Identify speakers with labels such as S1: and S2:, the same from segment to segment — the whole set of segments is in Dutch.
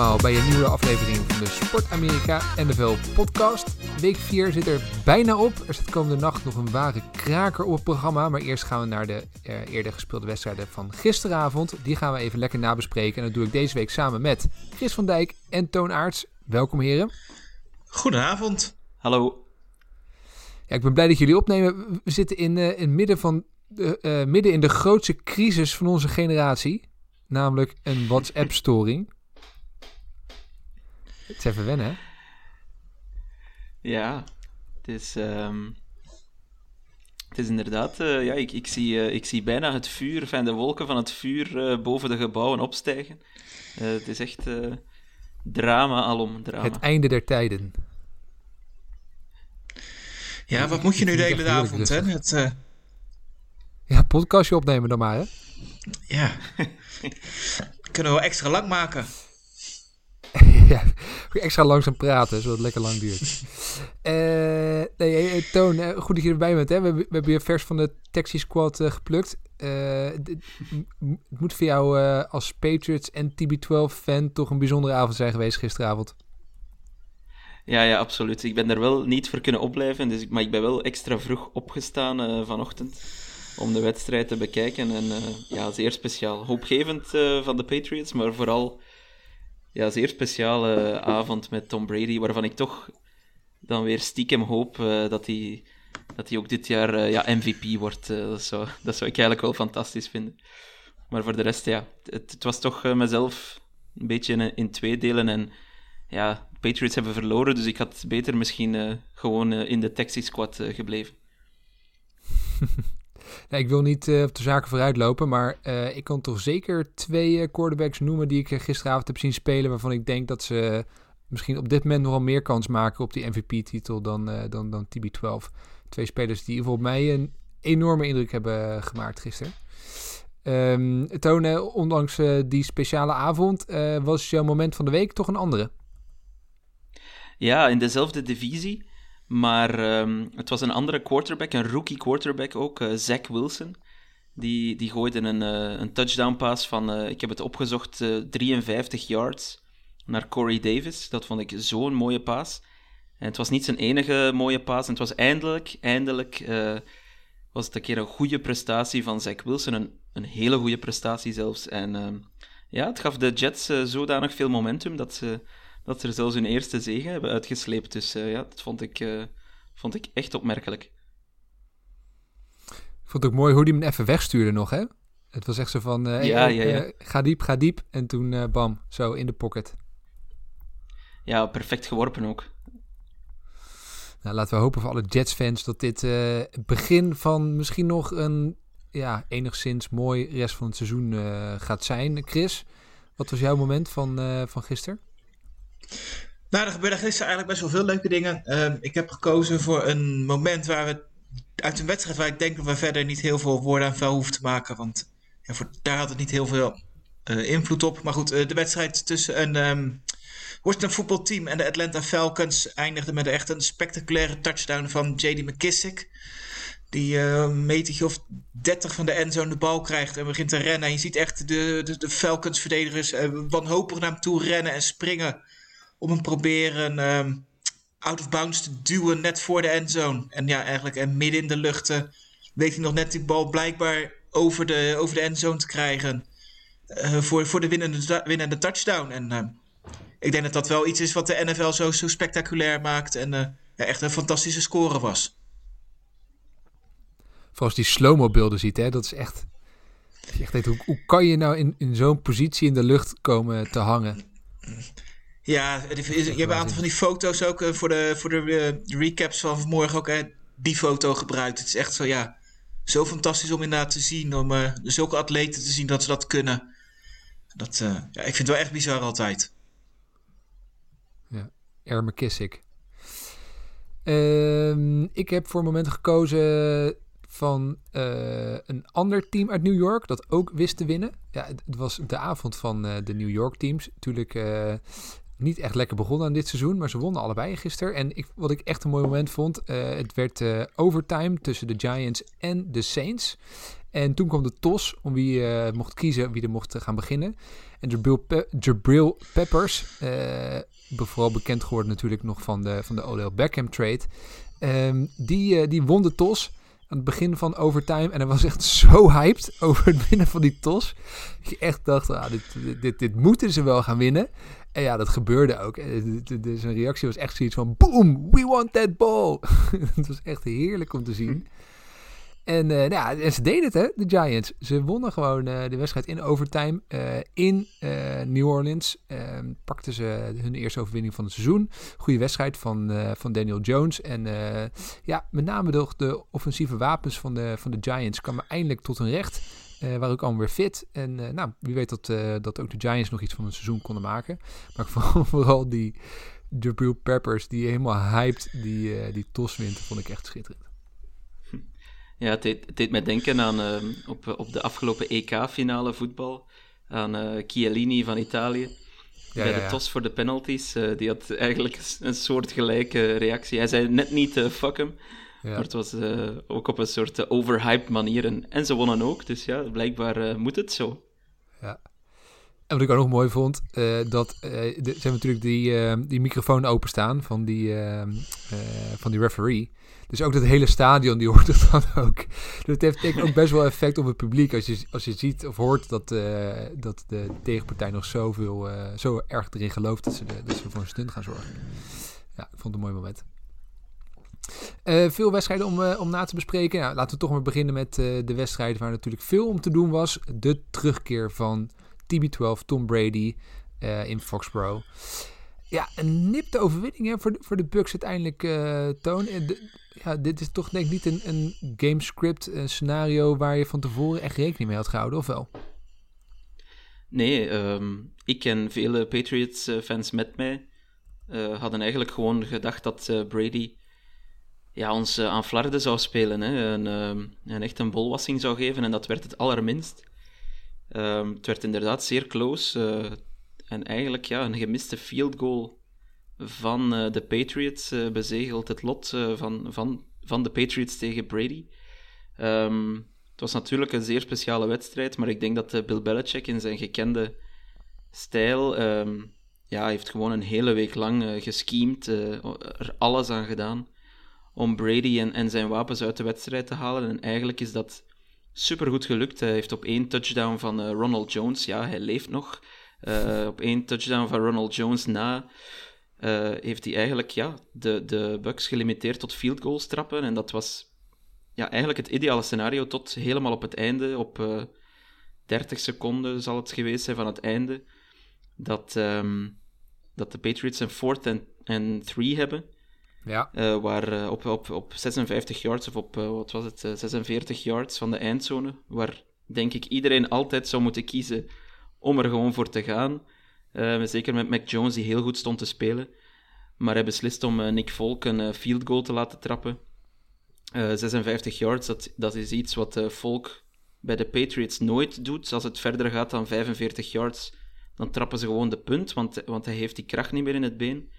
S1: allemaal bij een nieuwe aflevering van de Sport Amerika NFL podcast. Week 4 zit er bijna op. Er staat komende nacht nog een ware kraker op het programma. Maar eerst gaan we naar de eh, eerder gespeelde wedstrijden van gisteravond. Die gaan we even lekker nabespreken. En dat doe ik deze week samen met Chris van Dijk en Toon Aarts. Welkom heren.
S2: Goedenavond.
S3: Hallo.
S1: Ja, ik ben blij dat jullie opnemen. We zitten in, eh, in, midden, van de, eh, midden in de grootste crisis van onze generatie. Namelijk een WhatsApp-storing. Het is even wennen, hè?
S3: Ja, het is, ehm, het is inderdaad, eh, ja, ik, ik, zie, eh, ik zie bijna het vuur, van de wolken van het vuur eh, boven de gebouwen opstijgen. Eh, het is echt eh, drama alom, drama.
S1: Het einde der tijden.
S2: Ja, wat moet je nu de hele avond, hè? Het, eh,
S1: Ja, podcastje opnemen dan maar, hè?
S2: ja. Kunnen we wel extra lang maken.
S1: ja, extra langzaam praten, zodat het lekker lang duurt. Eh, nee, eh, Toon, eh, goed dat je erbij bent. Hè? We, we hebben je vers van de Taxi Squad geplukt. Het moet voor jou als Patriots en TB12-fan toch een bijzondere avond zijn geweest gisteravond.
S3: Ja, ja, absoluut. Ik ben er wel niet voor kunnen opblijven, dus, maar ik ben wel extra vroeg opgestaan vanochtend om de wedstrijd te bekijken. En ja, zeer speciaal. Hoopgevend van de Patriots, maar vooral ja, zeer speciale avond met Tom Brady, waarvan ik toch dan weer stiekem hoop eh, dat hij dat hij ook dit jaar eh, ja, MVP wordt. Eh, dat, zou, dat zou ik eigenlijk wel fantastisch vinden. Maar voor de rest, ja, het, het was toch mezelf een beetje in, in twee delen. En ja, Patriots hebben verloren, dus ik had beter misschien gewoon in de Taxi Squad gebleven.
S1: Ik wil niet eh, op de zaken vooruit lopen, maar eh, ik kan toch zeker twee eh, quarterbacks noemen die ik gisteravond heb zien spelen, waarvan ik denk dat ze misschien op dit moment nogal meer kans maken op die MVP-titel dan, dan, dan TB12. Twee spelers die voor mij een enorme indruk hebben gemaakt gisteren. Toon, ondanks die speciale avond, eh, was jouw moment van de week toch een andere.
S3: Ja, in dezelfde divisie. Maar ehm, het was een andere quarterback, een rookie quarterback ook, eh, Zach Wilson. Die, die gooide een, eh, een touchdown pass van, eh, ik heb het opgezocht, eh 53 yards naar Corey Davis. Dat vond ik zo'n mooie paas. En het was niet zijn enige mooie paas. En het was eindelijk, eindelijk was het een keer een goede prestatie van Zach Wilson. Een, een hele goede prestatie zelfs. En ehm, ja, het gaf de Jets zodanig veel momentum dat ze dat ze er zelfs hun eerste zege hebben uitgesleept. Dus eh, ja, dat vond ik, eh, vond ik echt opmerkelijk.
S1: Ik vond het ook mooi hoe die hem even wegstuurde nog, hè? Het was echt zo van, eh,
S3: Ja,
S1: hey,
S3: ja, ja.
S1: ga diep, ga diep. En toen bam, zo in de pocket.
S3: Ja, perfect geworpen ook.
S1: Nou, laten we hopen voor alle Jets-fans dat dit het begin van misschien nog een ja, enigszins mooi rest van het seizoen gaat zijn. Chris, wat was jouw moment van, van gisteren?
S2: Nou, er gebeurde gisteren eigenlijk best wel veel leuke dingen. Ehm, ik heb gekozen voor een moment waar we uit een wedstrijd waar ik denk dat we verder niet heel veel woorden aan vuil hoeven te maken. Want voor, daar had het niet heel veel eh, invloed op. Maar goed, eh, de wedstrijd tussen een ehm Washington voetbalteam en de Atlanta Falcons eindigde met echt een spectaculaire touchdown van J.D. McKissick. Die eh, een metertje of 30 van de endzone de bal krijgt en begint te rennen. En je ziet echt de, de, de Falcons-verdedigers eh, wanhopig naar hem toe rennen en springen. Om hem proberen ehm, out of bounds te duwen net voor de endzone. En ja, eigenlijk en midden in de lucht eh, weet hij nog net die bal blijkbaar over de, over de endzone te krijgen. eh, voor, voor de winnende, winnende touchdown. En eh, ik denk dat dat wel iets is wat de NFL zo, zo spectaculair maakt. En eh, ja, echt een fantastische score was.
S1: Vooral als die slow-mo beelden ziet, hè? Dat is echt... echt hoe, hoe kan je nou in, in zo'n positie in de lucht komen te hangen?
S2: Ja, je hebt een aantal van die foto's ook eh, voor de, voor de eh, recaps van vanmorgen ook. Hè, die foto gebruikt. Het is echt zo, ja. zo fantastisch om inderdaad te zien. Om uh, zulke atleten te zien dat ze dat kunnen. Dat, ja, ik vind het wel echt bizar altijd.
S1: Ja, Air McKissick. Uh, ik heb voor momenten gekozen van een ander team uit New York dat ook wist te winnen. Ja, het, was de avond van de New York teams. Natuurlijk uh, niet echt lekker begonnen aan dit seizoen, maar ze wonnen allebei gisteren. En ik, wat ik echt een mooi moment vond, het werd overtime tussen de Giants en de Saints. En toen kwam de tos om wie mocht kiezen, wie er mocht gaan beginnen. En Jabril, Pe Jabril Peppers, vooral bekend geworden natuurlijk nog van de, van de Odell Beckham trade, um, die, die won de tos aan het begin van overtime. En hij was echt zo hyped over het winnen van die tos. Dat je echt dacht, ah, dit, dit, dit, moeten ze wel gaan winnen. En ja, dat gebeurde ook. Zijn reactie was echt zoiets van, boom, we want that ball. het was echt heerlijk om te zien. En, uh, ja, en ze deden het, hè, de Giants. Ze wonnen gewoon uh, de wedstrijd in overtime uh, in New Orleans. Ehm, pakten ze hun eerste overwinning van het seizoen. Goede wedstrijd van, van Daniel Jones. En ja, met name de, de, offensieve wapens van de, van de Giants kwamen eindelijk tot hun recht. Uh, waren ook allemaal weer fit. En nou, wie weet dat, dat ook de Giants nog iets van een seizoen konden maken. Maar vooral, vooral die Jabril Peppers, die helemaal hyped die, die tos vond ik echt schitterend.
S3: Ja, het deed, het deed mij denken aan uh, op, op de afgelopen EK-finale voetbal. Aan uh, Chiellini van Italië. Ja, bij ja, de tos voor de penalties. Uh, die had eigenlijk een soort gelijke reactie. Hij zei net niet fuck hem. Maar het was ook op een soort overhyped manier. En, en, ze wonnen ook. Dus ja, blijkbaar moet het zo.
S1: Ja. En wat ik ook nog mooi vond, dat uh, de, ze hebben natuurlijk die, die microfoon openstaan van die, van die referee. Dus ook dat hele stadion, die hoort het dan ook. Dus het heeft ik ook best wel effect op het publiek. Als je, als je ziet of hoort dat, uh, dat de tegenpartij nog zoveel, uh, zo erg erin gelooft dat ze, dat ze voor een stunt gaan zorgen. Ja, ik vond het een mooi moment. Uh, veel wedstrijden om, om na te bespreken. Nou, laten we toch maar beginnen met de wedstrijd waar natuurlijk veel om te doen was. De terugkeer van TB12, Tom Brady in Foxborough. Ja, een nipte overwinning hè, voor, de, voor de Bucks uiteindelijk, Toon. De, ja, dit is toch denk ik niet een, een gamescript een scenario waar je van tevoren echt rekening mee had gehouden, of wel?
S3: Nee, um, ik en vele Patriots-fans met mij uh, hadden eigenlijk gewoon gedacht dat uh, Brady ja, ons uh, aan flarde zou spelen. Hè, en, en, echt een bolwassing zou geven, en dat werd het allerminst. Um, het werd inderdaad zeer close. En eigenlijk ja, een gemiste field goal van uh, de Patriots uh, bezegelt het lot uh, van, van, van de Patriots tegen Brady. Um, het was natuurlijk een zeer speciale wedstrijd, maar ik denk dat Bill Belichick in zijn gekende stijl um, ja, heeft gewoon een hele week lang gescheemd, er alles aan gedaan om Brady en, en zijn wapens uit de wedstrijd te halen. En eigenlijk is dat supergoed gelukt. Hij heeft op één touchdown van Ronald Jones, ja, hij leeft nog, op één touchdown van Ronald Jones na uh, heeft hij eigenlijk ja, de, de Bucks gelimiteerd tot field goals trappen. En dat was ja, eigenlijk het ideale scenario tot helemaal op het einde, op uh, eh, 30 seconden zal het geweest zijn van het einde, dat, um, dat de Patriots een fourth en 3 hebben.
S1: Ja.
S3: Uh, waar op, op, op 56 yards, of op wat was het, 46 yards van de eindzone, waar denk ik iedereen altijd zou moeten kiezen om er gewoon voor te gaan. Uh, zeker met Mac Jones, die heel goed stond te spelen. Maar hij beslist om uh, Nick Folk een uh, field goal te laten trappen. 56 yards, dat, dat is iets wat Folk bij de Patriots nooit doet. Als het verder gaat dan 45 yards, dan trappen ze gewoon de punt, want, want hij heeft die kracht niet meer in het been.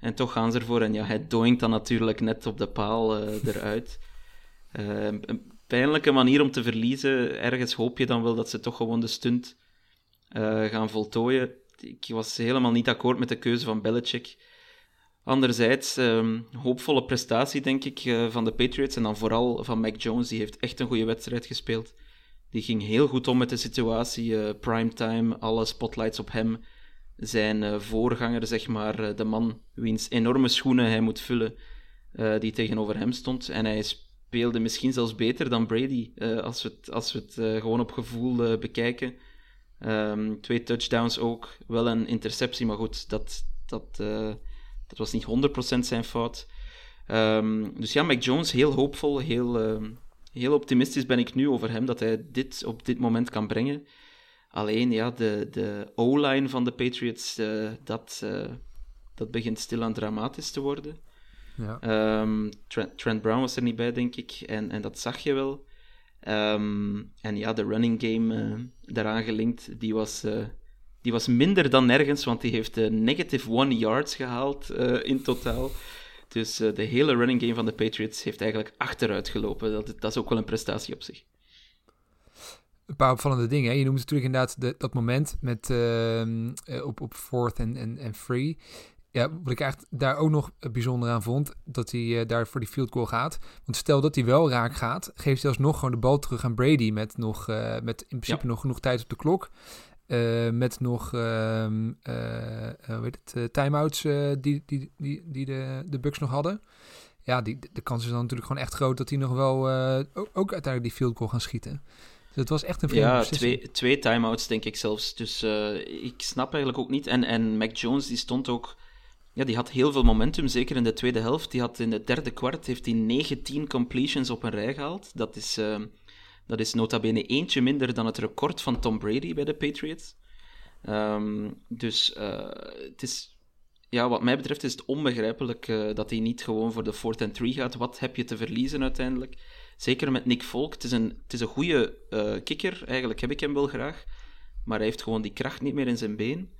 S3: En toch gaan ze ervoor. En ja, hij doinkt dan natuurlijk net op de paal eruit. een pijnlijke manier om te verliezen. Ergens hoop je dan wel dat ze toch gewoon de stunt gaan voltooien ik was helemaal niet akkoord met de keuze van Belichick. Anderzijds, um, hoopvolle prestatie, denk ik, uh, van de Patriots. En dan vooral van Mac Jones, die heeft echt een goede wedstrijd gespeeld. Die ging heel goed om met de situatie. Uh, primetime, alle spotlights op hem. Zijn voorganger, zeg maar, de man wiens enorme schoenen hij moet vullen, die tegenover hem stond. En hij speelde misschien zelfs beter dan Brady, als we het, als we het gewoon op gevoel bekijken. Um, twee touchdowns ook, wel een interceptie, maar goed, dat, dat, uh, dat was niet 100% zijn fout. Um, dus ja, Mac Jones heel hoopvol, heel, uh, heel optimistisch ben ik nu over hem, dat hij dit op dit moment kan brengen. Alleen, ja, de, de O-line van de Patriots, eh, dat, eh, dat begint stilaan dramatisch te worden.
S1: Ja.
S3: Ehm, Trent, Trent Brown was er niet bij, denk ik, en, en dat zag je wel. Ehm, en ja, de running game eh, daaraan gelinkt, die was, eh, die was minder dan nergens, want die heeft uh, negative one yards gehaald eh, in totaal. Dus eh, de hele running game van de Patriots heeft eigenlijk achteruit gelopen. Dat, dat is ook wel een prestatie op zich.
S1: Een paar opvallende dingen. Je noemt natuurlijk inderdaad de, dat moment met, ehm, eh, op, op fourth en, en, en free. Ja, wat ik echt daar ook nog bijzonder aan vond, dat hij eh, daar voor die field goal gaat. Want stel dat hij wel raak gaat, geeft hij alsnog gewoon de bal terug aan Brady met, nog, eh, met in principe
S3: Ja.
S1: nog genoeg tijd op de klok. Eh, met nog ehm eh, eh, hoe heet het, timeouts die, die, die, die de, de Bucks nog hadden. Ja, die, de kans is dan natuurlijk gewoon echt groot dat hij nog wel ook, ook uiteindelijk die field goal gaan schieten. Dus het was echt een vreemde
S3: Ja,
S1: beslissing.
S3: twee, twee timeouts denk ik zelfs. Dus ik snap eigenlijk ook niet. En, en Mac Jones die stond ook... Ja, die had heel veel momentum, zeker in de tweede helft. Die had in het derde kwart heeft hij 19 completions op een rij gehaald. Dat is, eh, dat is nota bene eentje minder dan het record van Tom Brady bij de Patriots. Ehm, dus eh, het is... Ja, wat mij betreft is het onbegrijpelijk eh, dat hij niet gewoon voor de fourth and three gaat. Wat heb je te verliezen uiteindelijk? Zeker met Nick Volk. Het is een, het is een goede eh, kikker. Eigenlijk heb ik hem wel graag. Maar hij heeft gewoon die kracht niet meer in zijn been.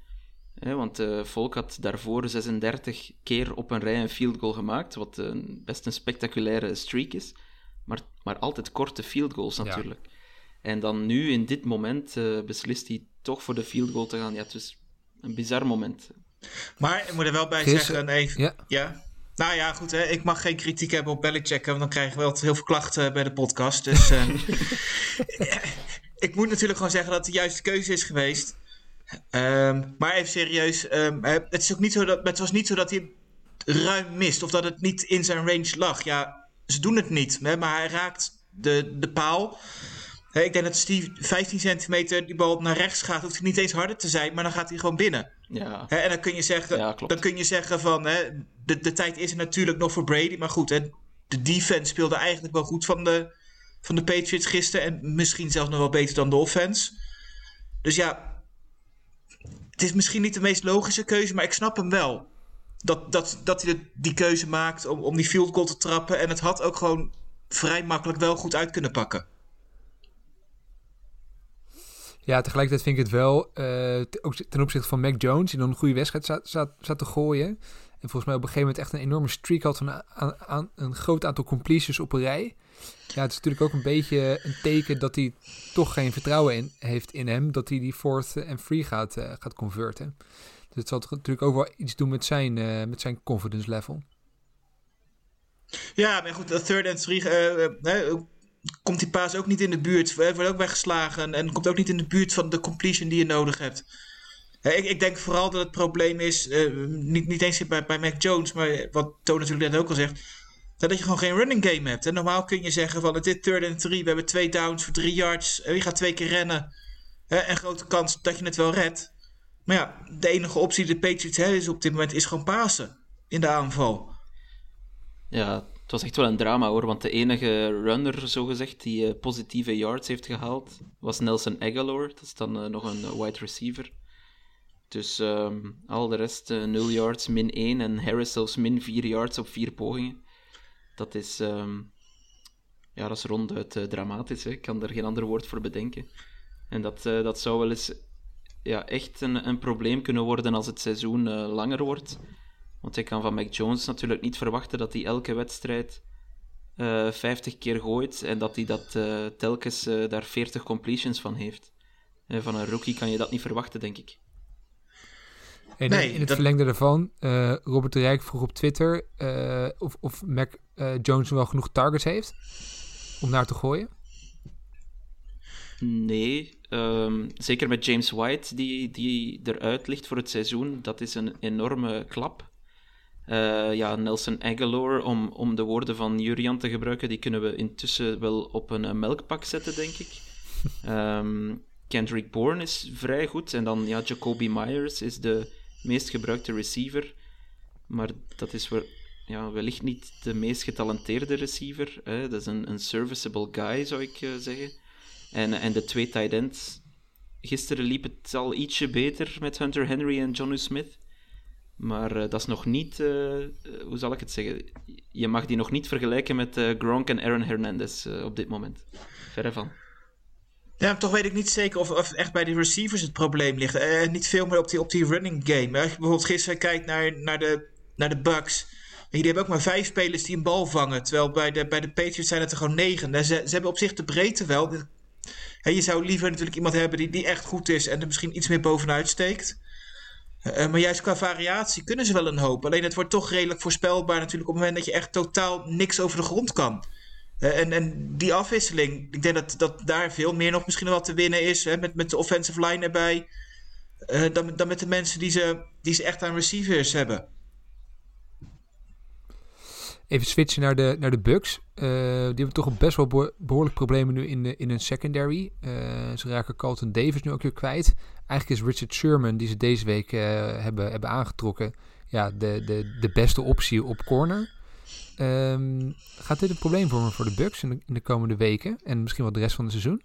S3: Hè, want eh Volk had daarvoor 36 keer op een rij een field goal gemaakt. Wat een, best een spectaculaire streak is. Maar, maar altijd korte field goals natuurlijk. En dan nu, in dit moment, eh, beslist hij toch voor de field goal te gaan. Ja, het is een bizar moment.
S2: Maar ik moet er wel bij zeggen, even,
S1: ja.
S2: ja. Nou ja, goed, hè, ik mag geen kritiek hebben op Belichick, want dan krijgen we wel heel veel klachten bij de podcast. Dus eh, ik moet natuurlijk gewoon zeggen dat het de juiste keuze is geweest. Ehm, maar even serieus, ehm, eh, het, is ook niet zo dat, het was niet zo dat hij ruim mist of dat het niet in zijn range lag. Ja, ze doen het niet, hè, maar hij raakt de, de paal. Ik denk dat Steve 15 centimeter die bal naar rechts gaat, hoeft hij niet eens harder te zijn, maar dan gaat hij gewoon binnen.
S3: Ja,
S2: en dan kun je zeggen,
S3: Ja,
S2: dan kun je zeggen van hè, de, de tijd is er natuurlijk nog voor Brady. Maar goed, hè, de defense speelde eigenlijk wel goed van de, van de Patriots gisteren. En misschien zelfs nog wel beter dan de offense. Dus ja, het is misschien niet de meest logische keuze, maar ik snap hem wel. Dat, dat, dat hij de- die keuze maakt om, om die field goal te trappen. En het had ook gewoon vrij makkelijk wel goed uit kunnen pakken.
S1: Ja, tegelijkertijd vind ik het wel, eh, ook ten opzichte van Mac Jones, die dan een goede wedstrijd zat, zat, te gooien. En volgens mij op een gegeven moment echt een enorme streak had van aan een groot aantal completions op een rij. Ja, het is natuurlijk ook een beetje een teken dat hij toch geen vertrouwen in heeft in hem, dat hij die fourth en free gaat, eh, gaat converten. Dus het zal natuurlijk ook wel iets doen met zijn, eh, met zijn confidence level.
S2: Ja, maar goed, third and three eh, komt die paas ook niet in de buurt. Wordt ook weggeslagen en komt ook niet in de buurt van de completion die je nodig hebt. Ik, ik denk vooral dat het probleem is, niet, niet eens bij, bij Mac Jones, maar wat Toon natuurlijk net ook al zegt, dat je gewoon geen running game hebt. En normaal kun je zeggen van is third and three, we hebben twee downs voor drie yards, en je gaat twee keer rennen. Hè, en grote kans dat je het wel redt. Maar ja, de enige optie die de Patriots hebben is op dit moment is gewoon pasen in de aanval.
S3: Ja, het was echt wel een drama hoor, want de enige runner, zogezegd, die eh, positieve yards heeft gehaald, was Nelson Aguilar. Dat is dan eh, nog een eh, wide receiver. Dus ehm, al de rest eh 0 yards, min 1 en Harris zelfs min 4 yards op 4 pogingen. Dat is, ehm, ja, dat is ronduit eh, dramatisch. Hè. Ik kan er geen ander woord voor bedenken. En dat, eh, dat zou wel eens ja, echt een, een probleem kunnen worden als het seizoen eh, langer wordt. Want ik kan van Mac Jones natuurlijk niet verwachten dat hij elke wedstrijd eh 50 keer gooit en dat hij dat telkens daar 40 completions van heeft. Eh, van een rookie kan je dat niet verwachten, denk ik.
S1: En
S2: Nee,
S1: in het
S2: dat-
S1: verlengde daarvan, eh, Robert de Rijk vroeg op Twitter eh, of, of Mac eh, Jones wel genoeg targets heeft om naar te gooien.
S3: Nee, ehm, zeker met James White die, die eruit ligt voor het seizoen. Dat is een enorme klap. Eh, ja, Nelson Aguilar, om, om de woorden van Jurian te gebruiken, die kunnen we intussen wel op een melkpak zetten, denk ik. Ehm, Kendrick Bourne is vrij goed. En dan, ja, Jacoby Myers is de meest gebruikte receiver. Maar dat is, ja, wellicht niet de meest getalenteerde receiver. Hè. Dat is een, een serviceable guy, zou ik uh, zeggen. En, en de twee tight ends. Gisteren liep het al ietsje beter met Hunter Henry en John Smith. Maar uh, dat is nog niet, uh, hoe zal ik het zeggen? Je mag die nog niet vergelijken met Gronk en Aaron Hernandez op dit moment. Verre van.
S2: Ja, toch weet ik niet zeker of, of echt bij de receivers het probleem ligt. Uh, niet veel meer op die, op die running game. Als je bijvoorbeeld gisteren kijkt naar, naar, de, naar de Bucks. Die hebben ook maar vijf spelers die een bal vangen. Terwijl bij de, bij de Patriots zijn het er gewoon negen. Ze, ze hebben op zich de breedte wel. Je zou liever natuurlijk iemand hebben die, die echt goed is en er misschien iets meer bovenuit steekt. Uh, maar juist qua variatie kunnen ze wel een hoop. Alleen het wordt toch redelijk voorspelbaar natuurlijk op het moment dat je echt totaal niks over de grond kan. Uh, en, en die afwisseling, ik denk dat, dat daar veel meer nog misschien wel te winnen is. Hè, met, met de offensive line erbij. Uh, dan, dan met de mensen die ze, die ze echt aan receivers hebben.
S1: Even switchen naar de, naar de Bucks. Uh, die hebben toch best wel behoorlijk problemen nu in, de, in hun secondary. ze raken Carlton Davis nu ook weer kwijt. Eigenlijk is Richard Sherman, die ze deze week hebben, hebben aangetrokken, ja, de, de, de beste optie op corner. Um, gaat dit een probleem vormen voor de Bucks in de, in de, komende weken en misschien wel de rest van het seizoen?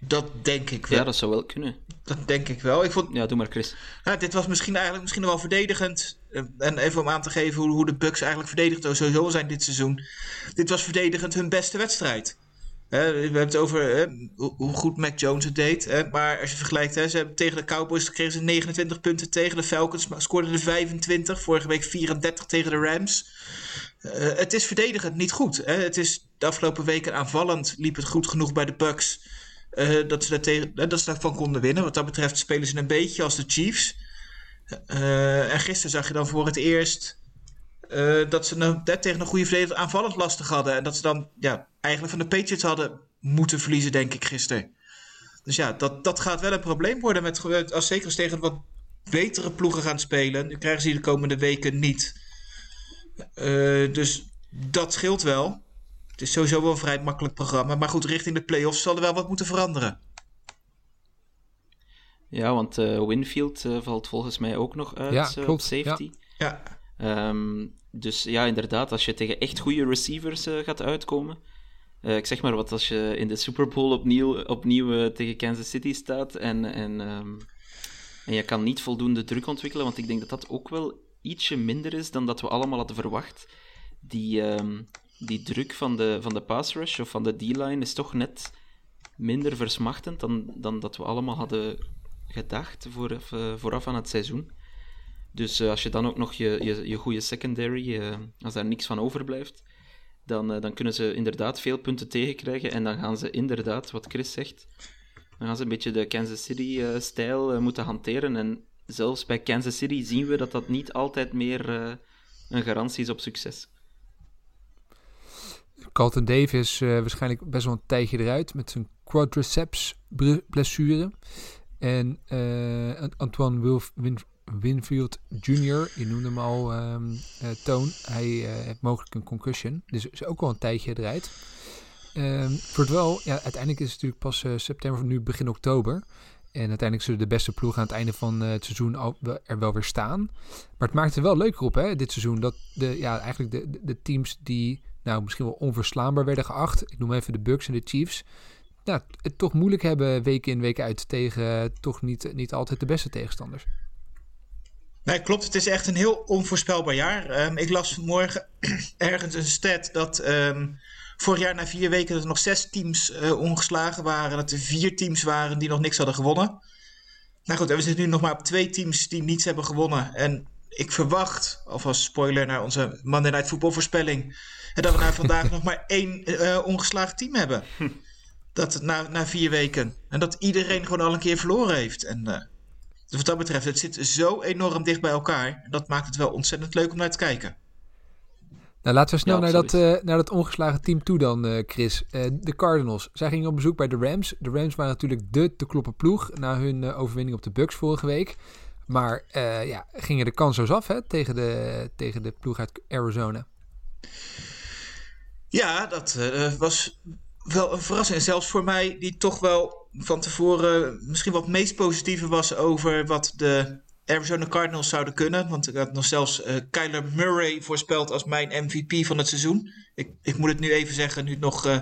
S2: Dat denk ik wel.
S3: Ja, dat zou wel kunnen.
S2: Dat denk ik wel. Ik vond,
S3: ja, doe maar Chris.
S2: Ja, dit was misschien eigenlijk misschien wel verdedigend. Eh, en even om aan te geven hoe, hoe de Bucks eigenlijk verdedigd sowieso zijn dit seizoen. Dit was verdedigend hun beste wedstrijd we hebben het over hoe goed Mac Jones het deed. maar als je vergelijkt, ze hebben tegen de Cowboys kregen ze 29 punten tegen. De Falcons scoorden er 25. Vorige week 34 tegen de Rams. Uh, het is verdedigend niet goed. Hè. Het is de afgelopen weken aanvallend liep het goed genoeg bij de Bucks. Uh, dat, ze daar dat ze daarvan konden winnen. Wat dat betreft spelen ze een beetje als de Chiefs. Uh, en gisteren zag je dan voor het eerst uh, dat ze nou, tegen een goede verdediger aanvallend lastig hadden. En dat ze dan ja, eigenlijk van de Patriots hadden moeten verliezen, denk ik, gisteren. Dus ja, dat, dat gaat wel een probleem worden. Met, als zeker als tegen wat betere ploegen gaan spelen. Nu krijgen ze die de komende weken niet. Uh, dus dat scheelt wel. Het is sowieso wel een vrij makkelijk programma. Maar goed, richting de playoffs zal er wel wat moeten veranderen.
S3: Ja, want uh, Winfield valt volgens mij ook nog uit ja, klopt. op safety.
S2: Ja.
S3: Um, dus ja, inderdaad, als je tegen echt goede receivers uh, gaat uitkomen. Uh, ik zeg maar wat, als je in de Super Bowl opnieuw, opnieuw uh, tegen Kansas City staat en, en, um, en je kan niet voldoende druk ontwikkelen, want ik denk dat dat ook wel ietsje minder is dan dat we allemaal hadden verwacht. Die, um, die druk van de, van de pass rush of van de D-line is toch net minder versmachtend dan, dan dat we allemaal hadden gedacht vooraf, vooraf aan het seizoen. Dus uh, als je dan ook nog je, je, je goede secondary, uh, als daar niks van overblijft, dan, uh, dan kunnen ze inderdaad veel punten tegenkrijgen. En dan gaan ze inderdaad, wat Chris zegt, dan gaan ze een beetje de Kansas City-stijl moeten hanteren. En zelfs bij Kansas City zien we dat dat niet altijd meer een garantie is op succes.
S1: Carlton Davis waarschijnlijk best wel een tijdje eruit met zijn quadriceps blessure. En Antoine Wilf, Winfield Jr., je noemde hem al, um, uh, Toon. Hij uh, heeft mogelijk een concussion. Dus is ook al een tijdje eruit. Um, wel, ja, uiteindelijk is het natuurlijk pas uh, september, nu begin oktober. En uiteindelijk zullen de beste ploegen aan het einde van het seizoen er wel weer staan. Maar het maakt het wel leuker op, hè, dit seizoen. Dat de, ja, eigenlijk de, de, de teams die nou, misschien wel onverslaanbaar werden geacht. Ik noem even de Bucks en de Chiefs. Nou, het toch moeilijk hebben week in, week uit tegen toch niet, niet altijd de beste tegenstanders.
S2: Nee, klopt. Het is echt een heel onvoorspelbaar jaar. Um, ik las vanmorgen ergens een stat dat um, vorig jaar na vier weken dat er nog zes teams uh, ongeslagen waren. Dat er vier teams waren die nog niks hadden gewonnen. Nou goed, we zitten nu nog maar op twee teams die niets hebben gewonnen. En ik verwacht, alvast spoiler naar onze Monday Night Football voorspelling, dat we na vandaag nog maar één uh, ongeslagen team hebben. Dat na, na vier weken. En dat iedereen gewoon al een keer verloren heeft. En uh, dus wat dat betreft, het zit zo enorm dicht bij elkaar. Dat maakt het wel ontzettend leuk om naar te kijken.
S1: Nou, laten we snel ja, naar, dat, uh, naar dat ongeslagen team toe dan, uh, Chris. Uh, de Cardinals. Zij gingen op bezoek bij de Rams. De Rams waren natuurlijk de te kloppen ploeg na hun overwinning op de Bucks vorige week. Maar ja, gingen de kansen af hè, tegen, de, tegen de ploeg uit Arizona.
S2: Ja, dat was wel een verrassing. Zelfs voor mij, die toch wel van tevoren misschien wat meest positieve was over wat de Arizona Cardinals zouden kunnen. Want ik had nog zelfs uh, Kyler Murray voorspeld als mijn MVP van het seizoen. Ik, ik moet het nu even zeggen, nu het nog uh,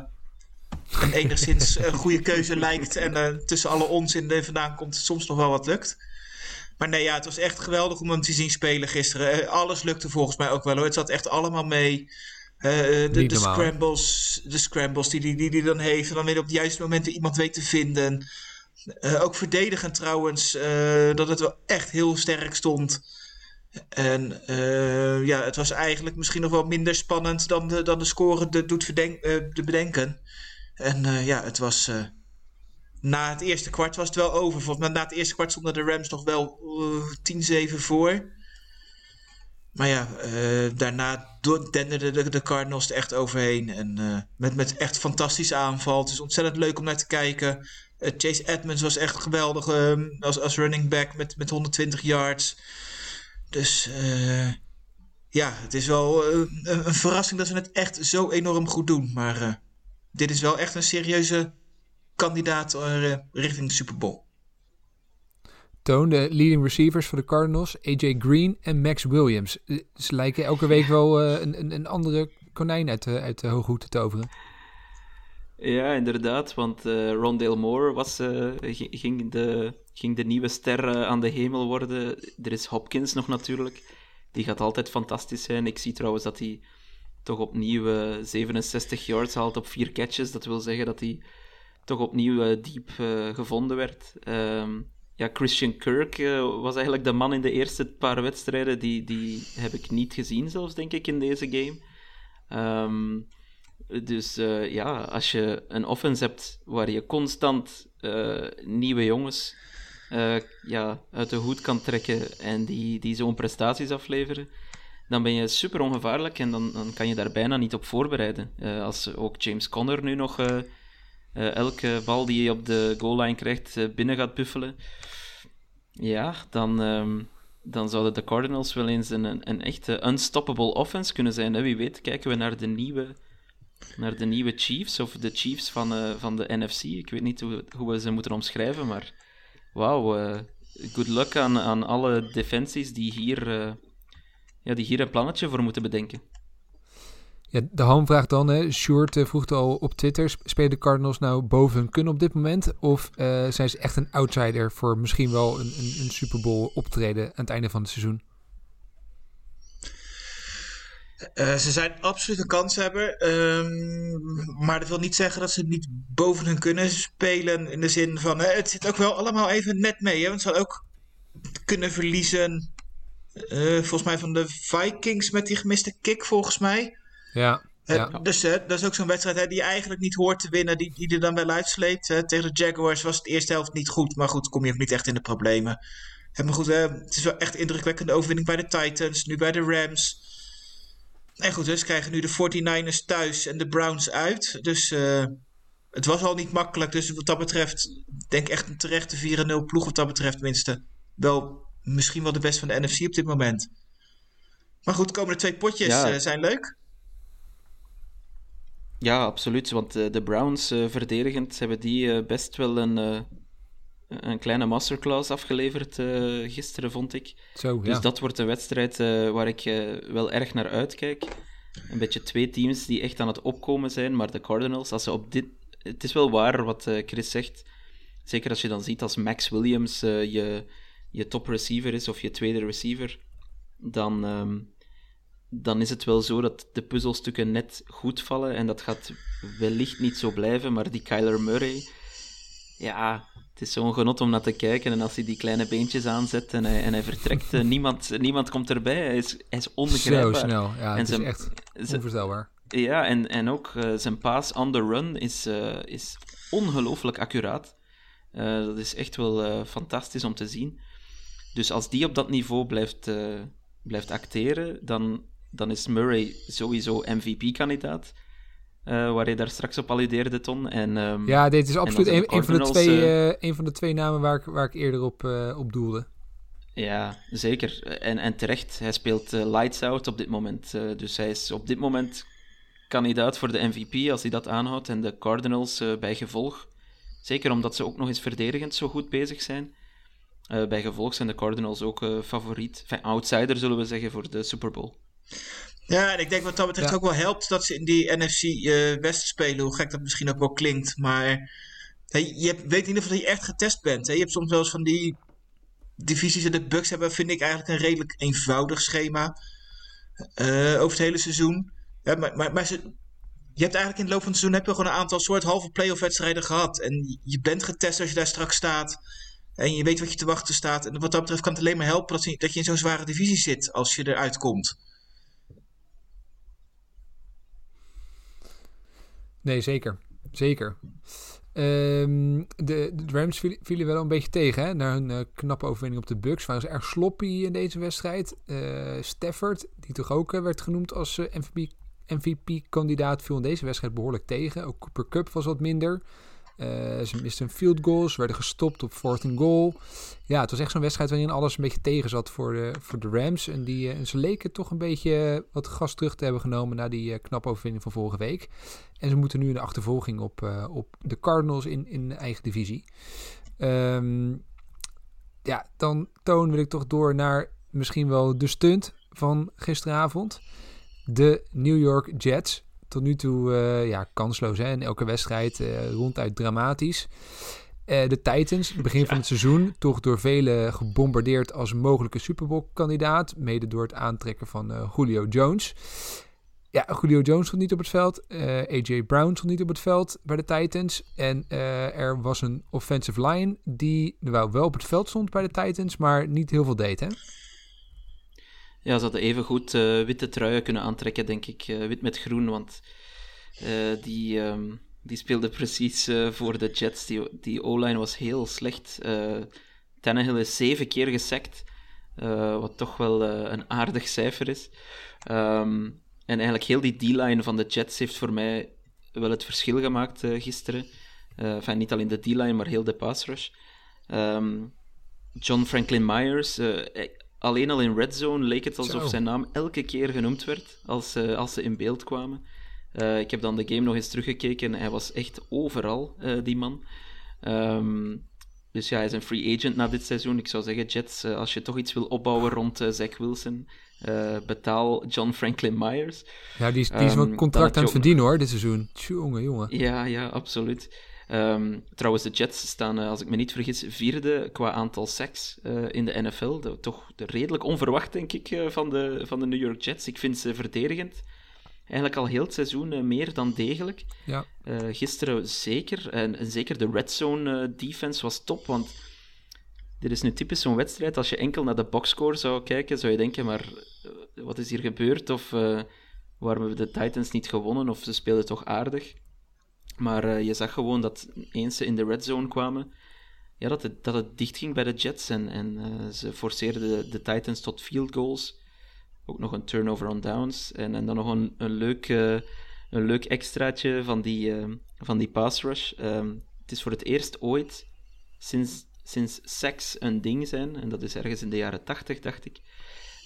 S2: een enigszins uh, goede keuze lijkt. En tussen alle onzin er vandaan komt, soms nog wel wat lukt. Maar nee, ja, het was echt geweldig om hem te zien spelen gisteren. alles lukte volgens mij ook wel hoor. Het zat echt allemaal mee. De, de scrambles, de scrambles die hij die, die, dan heeft. En dan weer op de juiste momenten iemand weet te vinden. Uh, ook verdedigend trouwens, uh, dat het wel echt heel sterk stond. En uh, ja, het was eigenlijk misschien nog wel minder spannend dan de, dan de score de, doet verdenk, de bedenken. En ja, het was. na het eerste kwart was het wel over. Volgens mij na het eerste kwart stonden de Rams nog wel 10-7 voor. Maar ja, daarna denderden de, de, Cardinals er echt overheen. En met, met echt fantastische aanval. Het is ontzettend leuk om naar te kijken. Uh, Chase Edmonds was echt geweldig um, als, running back met, met 120 yards. Dus ja, het is wel een, een, verrassing dat ze het echt zo enorm goed doen. Maar dit is wel echt een serieuze kandidaat richting de Super Bowl.
S1: Toon, de leading receivers voor de Cardinals, AJ Green en Max Williams. Ze lijken elke week wel een, een, een andere konijn uit, uit de hoge hoed te toveren.
S3: Ja, inderdaad, want uh, Rondale Moore was, uh, ging, de, ging de nieuwe ster aan de hemel worden. Er is Hopkins nog natuurlijk. Die gaat altijd fantastisch zijn. Ik zie trouwens dat hij toch opnieuw 67 yards haalt op vier catches. Dat wil zeggen dat hij toch opnieuw diep gevonden werd. Um, ja, Christian Kirk was eigenlijk de man in de eerste paar wedstrijden. Die, die heb ik niet gezien zelfs, denk ik, in deze game. Um, dus uh, ja, als je een offense hebt waar je constant uh, nieuwe jongens ja, uit de hoed kan trekken en die, die zo'n prestaties afleveren, dan ben je super ongevaarlijk en dan, dan kan je daar bijna niet op voorbereiden. als ook James Conner nu nog elke bal die je op de goal line krijgt binnen gaat buffelen, ja, dan, um, dan zouden de Cardinals wel eens een, een, een echte unstoppable offense kunnen zijn. Hè? Wie weet kijken we naar de nieuwe naar de nieuwe Chiefs, of de Chiefs van, uh, van de NFC. Ik weet niet hoe, hoe we ze moeten omschrijven, maar wauw, good luck aan, aan alle defensies die hier, ja, die hier een plannetje voor moeten bedenken.
S1: De Han vraagt dan, hè, Short vroeg al op Twitter, spelen de Cardinals nou boven hun kunnen op dit moment? Of zijn ze echt een outsider voor misschien wel een, een, een Super Bowl optreden aan het einde van het seizoen?
S2: Uh, ze zijn absoluut een kanshebber. Um, maar dat wil niet zeggen dat ze niet boven hun kunnen spelen. In de zin van, het zit ook wel allemaal even net mee. Hè? Want ze hadden ook kunnen verliezen. Volgens mij van de Vikings met die gemiste kick, volgens mij.
S1: Ja. ja.
S2: Dus dat is ook zo'n wedstrijd hè, die je eigenlijk niet hoort te winnen. Die, die er dan wel uitsleept. Tegen de Jaguars was het eerste helft niet goed. Maar goed, kom je ook niet echt in de problemen. maar goed, het is wel echt indrukwekkende overwinning bij de Titans. Nu bij de Rams. En goed, dus krijgen nu de 49ers thuis en de Browns uit. Dus uh, het was al niet makkelijk. Dus wat dat betreft, denk echt een terechte 4-0 ploeg wat dat betreft tenminste. Wel misschien wel de best van de NFC op dit moment. Maar goed, de komende twee potjes ja. uh, zijn leuk.
S3: Ja, absoluut. Want uh, de Browns verdedigend hebben die best wel een een kleine masterclass afgeleverd gisteren, vond ik.
S1: Zo,
S3: dus dat wordt een wedstrijd waar ik wel erg naar uitkijk. Een beetje twee teams die echt aan het opkomen zijn, maar de Cardinals, als ze op dit... Het is wel waar wat Chris zegt. Zeker als je dan ziet als Max Williams je, je top receiver is, of je tweede receiver, dan, um, dan is het wel zo dat de puzzelstukken net goed vallen. En dat gaat wellicht niet zo blijven, maar die Kyler Murray... Ja, het is zo'n genot om naar te kijken. En als hij die kleine beentjes aanzet en hij, en hij vertrekt, eh, niemand, niemand komt erbij. Hij is, hij is ongrijpbaar.
S1: Zo snel, ja, en het zijn, is echt onvoorstelbaar.
S3: Ja, en, en ook uh, zijn paas on the run is, uh, is ongelooflijk accuraat. Uh, dat is echt wel fantastisch om te zien. Dus als die op dat niveau blijft, blijft acteren, dan, dan is Murray sowieso MVP-kandidaat. Uh, waar je daar straks op alludeerde, Ton. En, um,
S1: ja, dit is absoluut een, een, van de twee, uh, een van de twee namen waar ik, waar ik eerder op, uh, op doelde.
S3: Ja, zeker. En, en terecht, hij speelt lights out op dit moment. dus hij is op dit moment kandidaat voor de MVP als hij dat aanhoudt. En de Cardinals bij gevolg. Zeker omdat ze ook nog eens verdedigend zo goed bezig zijn. Bij gevolg zijn de Cardinals ook favoriet, enfin, outsider zullen we zeggen, voor de Super Bowl.
S2: Ja, en ik denk wat dat betreft ook wel helpt dat ze in die NFC uh, West spelen, hoe gek dat misschien ook wel klinkt. Maar hey, je hebt, weet in ieder geval dat je echt getest bent. Hè? Je hebt soms wel eens van die divisies en de Bucks hebben, vind ik eigenlijk een redelijk eenvoudig schema over het hele seizoen. Ja, maar, maar, maar ze, je hebt eigenlijk in de loop van het seizoen heb je gewoon een aantal soort halve playoff wedstrijden gehad. En je bent getest als je daar straks staat. En je weet wat je te wachten staat. En wat dat betreft kan het alleen maar helpen dat je, dat je in zo'n zware divisie zit als je eruit komt.
S1: Nee, zeker. Zeker. Um, de, de, Rams vielen, wel een beetje tegen. Hè? Hun uh, knappe overwinning op de Bucks waren ze erg sloppy in deze wedstrijd. Uh, Stafford, die toch ook uh, werd genoemd als MVP MVP-kandidaat viel in deze wedstrijd behoorlijk tegen. Ook Cooper Cup was wat minder. Uh, ze misten field goal. Ze werden gestopt op fourth and goal. Ja, het was echt zo'n wedstrijd waarin alles een beetje tegen zat voor de, voor de Rams. En, die, uh, ze leken toch een beetje wat gas terug te hebben genomen na die knappe overwinning van vorige week. En ze moeten nu in de achtervolging op, op de Cardinals in, in eigen divisie. Um, ja, dan toon wil ik toch door naar misschien wel de stunt van gisteravond de New York Jets. Tot nu toe uh, ja, kansloos hè? in elke wedstrijd, uh, ronduit dramatisch. Uh, de Titans, begin van het seizoen, toch door velen gebombardeerd als mogelijke Super Bowl kandidaat. Mede door het aantrekken van Julio Jones. Ja, Julio Jones stond niet op het veld. AJ Brown stond niet op het veld bij de Titans. En er was een offensive line die wel, wel op het veld stond bij de Titans, maar niet heel veel deed. Hè?
S3: Ja, ze hadden even goed uh, witte truien kunnen aantrekken, denk ik. Uh, wit met groen, want uh, die, um, die speelde precies voor de Jets. Die, die O-line was heel slecht. Tannehill is zeven keer gesackt, wat toch wel een aardig cijfer is. Um, en eigenlijk heel die D-line van de Jets heeft voor mij wel het verschil gemaakt gisteren. enfin, niet alleen de D-line, maar heel de pass rush. Um, John Franklin Myers alleen al in Red Zone leek het alsof zijn naam elke keer genoemd werd als, uh, als ze in beeld kwamen. Uh, ik heb dan de game nog eens teruggekeken. Hij was echt overal, uh, die man. Um, dus ja, hij is een free agent na dit seizoen. Ik zou zeggen, Jets, als je toch iets wil opbouwen rond Zach Wilson, betaal John Franklin Myers.
S1: Ja, die is, die is um, wel contract aan het verdienen hoor, dit seizoen. Tjonge, jongen.
S3: Ja, ja, absoluut. Um, trouwens, de Jets staan, uh, als ik me niet vergis, vierde qua aantal sacks uh, in de NFL. Dat, toch redelijk onverwacht, denk ik, uh, van, de, van de New York Jets. Ik vind ze verdedigend. Eigenlijk al heel het seizoen meer dan degelijk.
S1: Ja.
S3: gisteren zeker. En, en, zeker de red zone defense was top, want dit is nu typisch zo'n wedstrijd. Als je enkel naar de boxscore zou kijken, zou je denken, maar wat is hier gebeurd? Of waarom hebben de Titans niet gewonnen? Of ze speelden toch aardig? Maar uh, je zag gewoon dat eens ze in de red zone kwamen, ja, dat, het, dat het dicht ging bij de Jets. En, en uh, ze forceerden de, Titans tot field goals. Ook nog een turnover on downs. En, en dan nog een, een, leuk, uh, een leuk extraatje van die, van die pass rush. Um, het is voor het eerst ooit sinds, sinds seks een ding zijn, en dat is ergens in de jaren 80, dacht ik,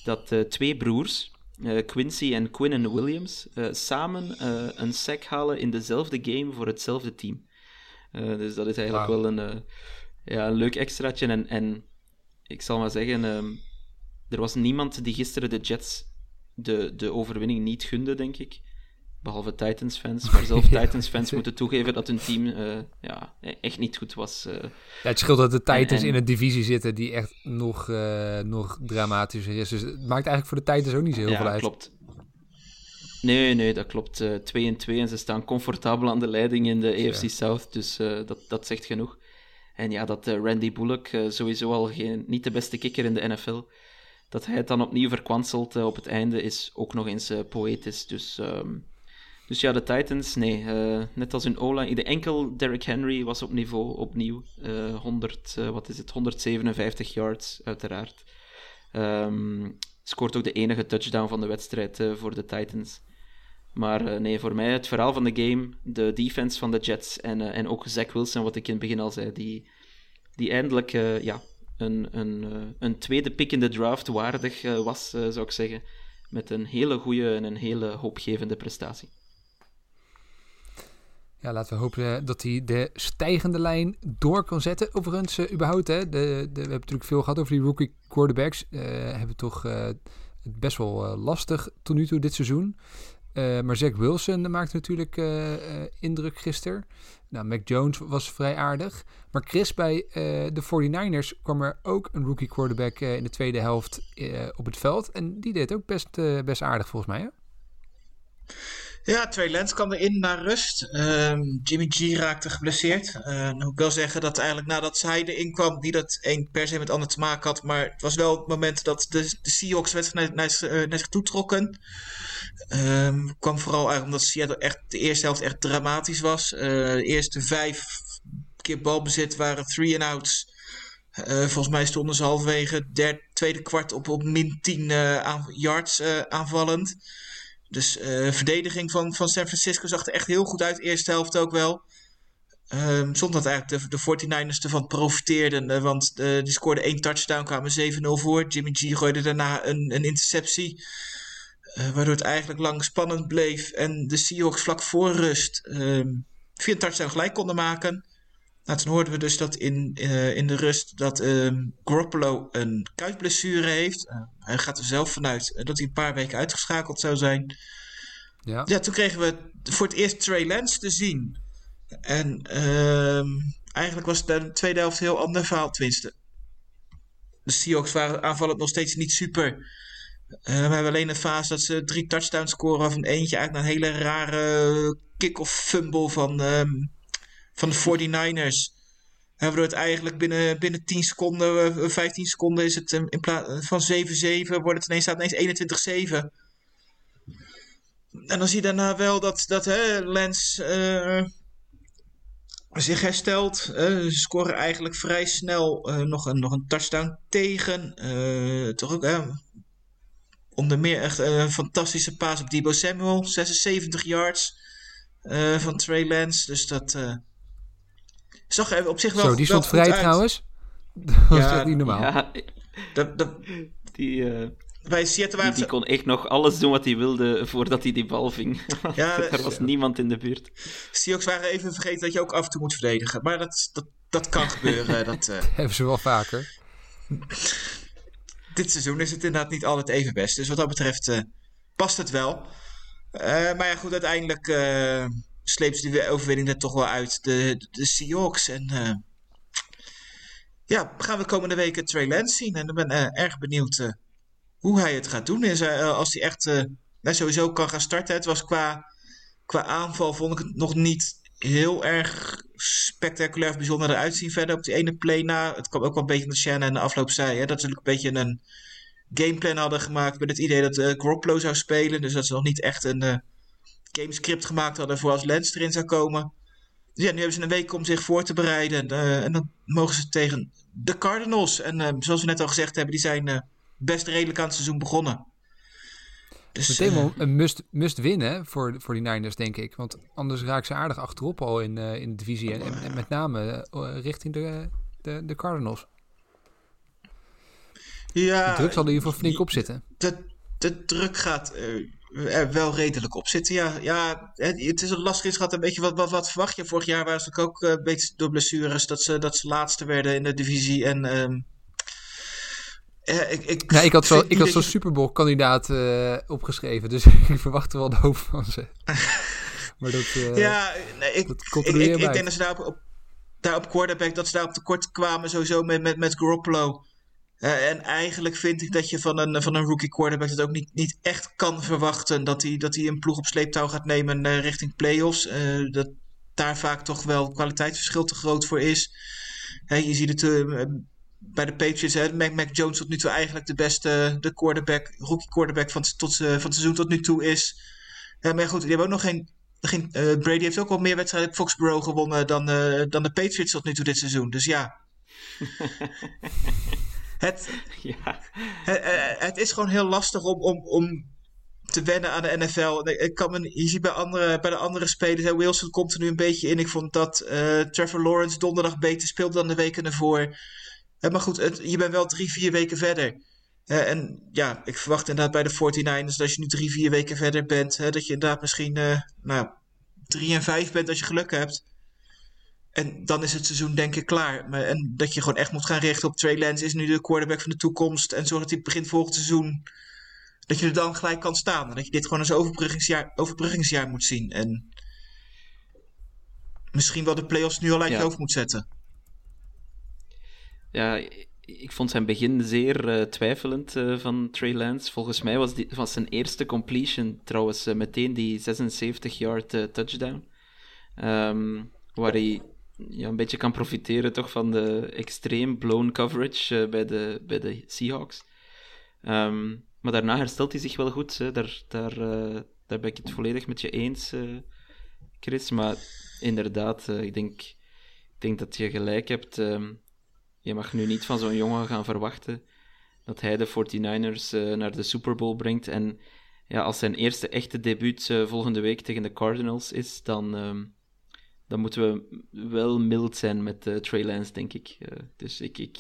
S3: dat twee broers uh, Quincy en Quinnen Williams uh, samen uh, een sack halen in dezelfde game voor hetzelfde team. dus dat is eigenlijk wow. wel een, ja, een leuk extraatje. En, en ik zal maar zeggen, um, er was niemand die gisteren de Jets de, de overwinning niet gunde, denk ik. Behalve Titans-fans. Maar zelf Titans-fans moeten toegeven dat hun team uh, ja, echt niet goed was. Uh.
S1: Ja, het scheelt dat de Titans en, en... in een divisie zitten die echt nog, uh, nog dramatischer is. Dus het maakt eigenlijk voor de Titans ook niet zo heel
S3: ja,
S1: veel uit.
S3: klopt. Nee, nee, dat klopt. 2 en 2 en ze staan comfortabel aan de leiding in de AFC ja. South. Dus dat, dat zegt genoeg. En ja, dat Randy Bullock sowieso al geen, niet de beste kikker in de NFL. Dat hij het dan opnieuw verkwanselt op het einde is ook nog eens poëtisch. Dus... Um, dus ja, de Titans, nee. Uh, net als in Ola, de enkel Derrick Henry was op niveau opnieuw. Uh, 100, uh, wat is het? 157 yards, uiteraard. Um, scoort ook de enige touchdown van de wedstrijd eh, voor de Titans. Maar nee, voor mij het verhaal van de game, de defense van de Jets en, en ook Zach Wilson, wat ik in het begin al zei, die, die eindelijk ja, een, een, een tweede pick in de draft waardig was, zou ik zeggen. Met een hele goede en een hele hoopgevende prestatie.
S1: Ja, laten we hopen dat hij de stijgende lijn door kan zetten. Overigens, uh, überhaupt, hè, de, de, we hebben natuurlijk veel gehad over die rookie quarterbacks. Uh, hebben toch best wel lastig tot nu toe dit seizoen. maar Zach Wilson maakte natuurlijk indruk gisteren. Nou, Mac Jones was vrij aardig. Maar Chris, bij de 49ers kwam er ook een rookie quarterback in de tweede helft op het veld. En die deed ook best, best aardig volgens mij, hè?
S2: Ja, Trey Lance kwam erin naar rust. Um, Jimmy G raakte geblesseerd. Uh, nou ik wel zeggen dat eigenlijk nadat hij erin kwam, niet dat één per se met het ander te maken had. Maar het was wel het moment dat de, de Seahawks wedstrijd naar, naar, naar zich toe trokken. Um, kwam vooral eigenlijk omdat Seattle echt de eerste helft echt dramatisch was. Uh, de eerste vijf keer balbezit waren three and outs. Uh, volgens mij stonden ze halverwege derde, tweede kwart op, op min 10 yards aanvallend. Dus uh, verdediging van, van San Francisco zag er echt heel goed uit. Eerste helft ook wel. Um, zonder dat eigenlijk de, de 49ers ervan profiteerden. Uh, want uh, die scoorden één touchdown, kwamen 7-0 voor. Jimmy G gooide daarna een, een interceptie. waardoor het eigenlijk lang spannend bleef. En de Seahawks vlak voor rust um, via een gelijk konden maken. Nou, toen hoorden we dus dat in, in de rust dat um, Garoppolo een kuitblessure heeft. hij gaat er zelf vanuit dat hij een paar weken uitgeschakeld zou zijn. Ja. ja, toen kregen we voor het eerst Trey Lance te zien. En eigenlijk was de tweede helft heel ander verhaal, tenminste. De Seahawks waren aanvallend nog steeds niet super. Uh, we hebben alleen een fase dat ze drie touchdowns scoren, waarvan eentje eigenlijk een hele rare kick-off fumble van, um, van de 49ers. Waardoor het eigenlijk binnen, binnen 10 seconden, 15 seconden is het in plaats van 7-7, wordt het ineens, staat ineens 21-7. En dan zie je daarna wel dat, dat hè, Lens uh, zich herstelt. Uh, ze scoren eigenlijk vrij snel uh, nog, een, nog een touchdown tegen. toch ook, onder meer echt een fantastische paas op Debo Samuel. 76 yards van Trey Lance. Dus dat zag er op zich wel
S1: Zo, die stond vrij trouwens. Dat ja, was echt niet normaal. Ja,
S2: dat, dat,
S3: die, uh,
S2: bij Seattle waren
S3: die, die kon echt nog alles doen wat hij wilde voordat hij die bal ving. Ja, er was niemand in de buurt.
S2: Seahawks waren even vergeten dat je ook af en toe moet verdedigen. Maar dat, dat, dat kan gebeuren. dat uh,
S1: hebben ze wel vaker.
S2: Dit seizoen is het inderdaad niet altijd even best. Dus wat dat betreft uh, past het wel. maar ja, goed, uiteindelijk sleept ze die overwinning er toch wel uit. De, de, Seahawks. En uh, ja, gaan we komende weken Trey Lance zien. En ik ben uh, erg benieuwd uh, hoe hij het gaat doen. En, als hij echt nou, sowieso kan gaan starten. Het was qua, qua aanval vond ik het nog niet heel erg spectaculair of bijzonder eruit zien verder op die ene play na. Het kwam ook wel een beetje wat Shannon in de afloop zei. Hè, dat ze een beetje een gameplan hadden gemaakt met het idee dat uh, zou spelen. Dus dat ze nog niet echt een gamescript gemaakt hadden voor als Lens erin zou komen. Dus ja, nu hebben ze een week om zich voor te bereiden. Uh, en dan mogen ze tegen de Cardinals. En uh, zoals we net al gezegd hebben, die zijn uh, best redelijk aan het seizoen begonnen.
S1: Dus, Meteen wel een must, must winnen voor, voor die Niners, denk ik. Want anders raken ze aardig achterop al in, in de divisie. En, en, met name richting de, de, de Cardinals.
S2: Ja,
S1: de druk zal er in ieder geval flink op zitten.
S2: De, de druk gaat er wel redelijk op zitten. Ja, ja het is een lastig gehad. Een beetje wat, wat, wat verwacht je? Vorig jaar waren ze ook eh, een beetje door blessures dat ze, dat ze laatste werden in de divisie. En um,
S1: ik, ik, ja, ik had zo, ik had zo'n Super Bowl kandidaat uh, opgeschreven, dus ik verwachtte wel de hoop van ze. maar dat, uh,
S2: ja, nee, ik, ik, ik, ik, denk dat ze daar op, daar op quarterback, dat ze daar op tekort kwamen sowieso met, met, met Garoppolo. Uh, en eigenlijk vind ik dat je van een, van een rookie quarterback het ook niet, niet echt kan verwachten dat hij, dat hij een ploeg op sleeptouw gaat nemen uh, richting playoffs. Uh, dat daar vaak toch wel kwaliteitsverschil te groot voor is. je ziet het bij de Patriots, Mac, Mac Jones tot nu toe eigenlijk de beste de quarterback, rookie quarterback van, tot, van het seizoen tot nu toe is. maar goed, die hebben ook nog geen Brady heeft ook wel meer wedstrijden op Foxborough gewonnen dan, dan de Patriots tot nu toe dit seizoen. Dus ja. Het, ja. het, eh, het, is gewoon heel lastig om, om, om te wennen aan de NFL. Ik kan me, je ziet bij, andere, bij de andere spelers, Wilson komt er nu een beetje in. Ik vond dat uh, Trevor Lawrence donderdag beter speelde dan de weken ervoor. Uh, maar goed, het, je bent wel drie, vier weken verder. Uh, en ja, ik verwacht inderdaad bij de 49ers dat als je nu drie, vier weken verder bent, dat je inderdaad misschien nou, 3 en 5 bent als je geluk hebt. En dan is het seizoen denk ik klaar. Maar, en dat je gewoon echt moet gaan richten op Trey Lance is nu de quarterback van de toekomst. En zorg dat hij begint volgend seizoen. Dat je er dan gelijk kan staan. En dat je dit gewoon als overbruggingsjaar, overbruggingsjaar moet zien. En misschien wel de playoffs nu al uit je
S3: Ja.
S2: hoofd moet zetten.
S3: Ja, ik vond zijn begin zeer eh, twijfelend eh, van Trey Lance. Volgens mij was, die, was zijn eerste completion trouwens eh, meteen die 76-yard eh, touchdown. Ehm, waar hij ja, een beetje kan profiteren toch van de extreem blown coverage eh, bij, de, bij de Seahawks. Ehm, maar daarna herstelt hij zich wel goed. Hè. Daar, daar, eh, daar ben ik het volledig met je eens, eh, Chris. Maar inderdaad, ik, denk, ik denk dat je gelijk hebt. ehm, je mag nu niet van zo'n jongen gaan verwachten dat hij de 49ers eh, naar de Super Bowl brengt. En ja, als zijn eerste echte debuut volgende week tegen de Cardinals is, dan, ehm, dan moeten we wel mild zijn met eh, Trey Lance, denk ik. Eh, dus ik, ik,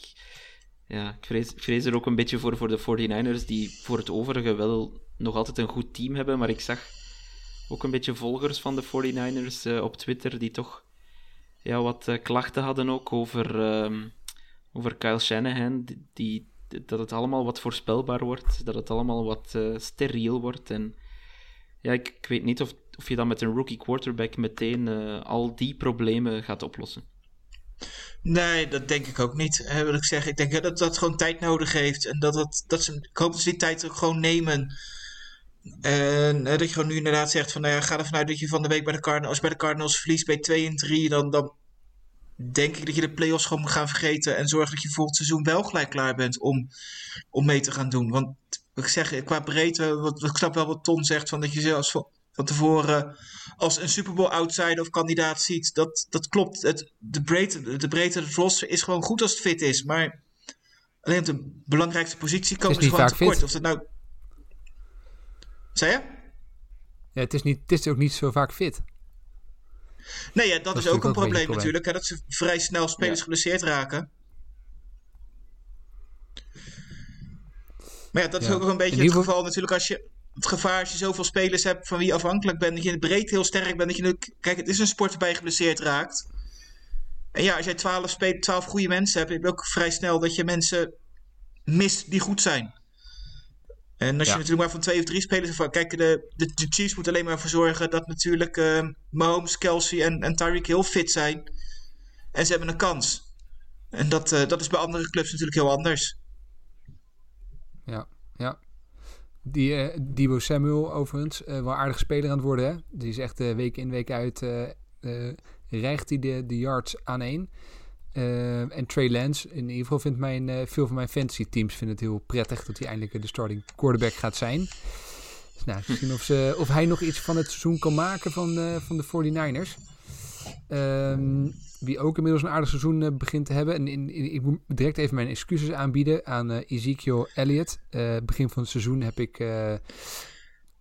S3: ja, ik, vrees, er ook een beetje voor voor de 49ers, die voor het overige wel nog altijd een goed team hebben. Maar ik zag ook een beetje volgers van de 49ers eh, op Twitter die toch ja, wat klachten hadden ook over, ehm, over Kyle Shanahan. Die, dat het allemaal wat voorspelbaar wordt, dat het allemaal wat steriel wordt. En ja, ik, ik weet niet of, of je dan met een rookie quarterback meteen eh, al die problemen gaat oplossen.
S2: Nee, dat denk ik ook niet. Wil ik zeggen. Ik denk dat dat gewoon tijd nodig heeft. En dat, dat, dat ze, ik hoop dat ze die tijd ook gewoon nemen. En dat je gewoon nu inderdaad zegt van, nou ja, ga ervan uit dat je van de week bij de Cardinals, als bij de Cardinals verliest bij 2 en 3, dan, dan denk ik dat je de playoffs gewoon moet gaan vergeten en zorg dat je volgend seizoen wel gelijk klaar bent om, om mee te gaan doen. Want ik zeg, qua breedte, wat, ik snap wel wat Ton zegt, van dat je zelfs van, tevoren als een Super Bowl outsider of kandidaat ziet. Dat, dat klopt. Het, de breedte, de breedte, het roster is gewoon goed als het fit is. Maar alleen op de belangrijkste positie komen ze gewoon tekort.
S1: fit.
S2: Of dat nou... Zei je?
S1: Ja, het, is niet, het is ook niet zo vaak fit.
S2: Nee, ja, dat,
S1: Dat
S2: is ook een probleem natuurlijk. Hè, dat ze vrij snel spelers
S3: Ja.
S2: geblesseerd raken. Maar ja, dat is ook een beetje het
S1: geval
S2: natuurlijk als je... Het gevaar als je zoveel spelers hebt van wie je afhankelijk bent. Dat je in het breed heel sterk bent. Dat je nu, kijk, het is een sport waarbij je geblesseerd raakt. En ja, als jij twaalf, spe- twaalf goede mensen hebt, heb je ook vrij snel dat je mensen mist die goed zijn. En als
S1: Ja.
S2: je natuurlijk maar van twee of drie spelers... Van, kijk, de, de, de Chiefs moeten alleen maar voor zorgen dat natuurlijk eh, Mahomes, Kelsey en, en Tyreek heel fit zijn. En ze hebben een kans. En dat, eh, dat is bij andere clubs natuurlijk heel anders.
S1: Ja. Die eh Debo Samuel overigens, eh, wel aardig speler aan het worden. Hè? Die is echt eh, week in, week uit, rijgt hij de, de yards aan één. En Trey Lance, in ieder geval vindt mijn, veel van mijn fantasy teams vinden het heel prettig dat hij eindelijk de starting quarterback gaat zijn. Dus nou, misschien of, ze, of hij nog iets van het seizoen kan maken van, van de 49ers. Ehm, wie ook inmiddels een aardig seizoen eh, begint te hebben. En in, ik moet direct even mijn excuses aanbieden aan eh, Ezekiel Elliott. Eh, begin van het seizoen heb ik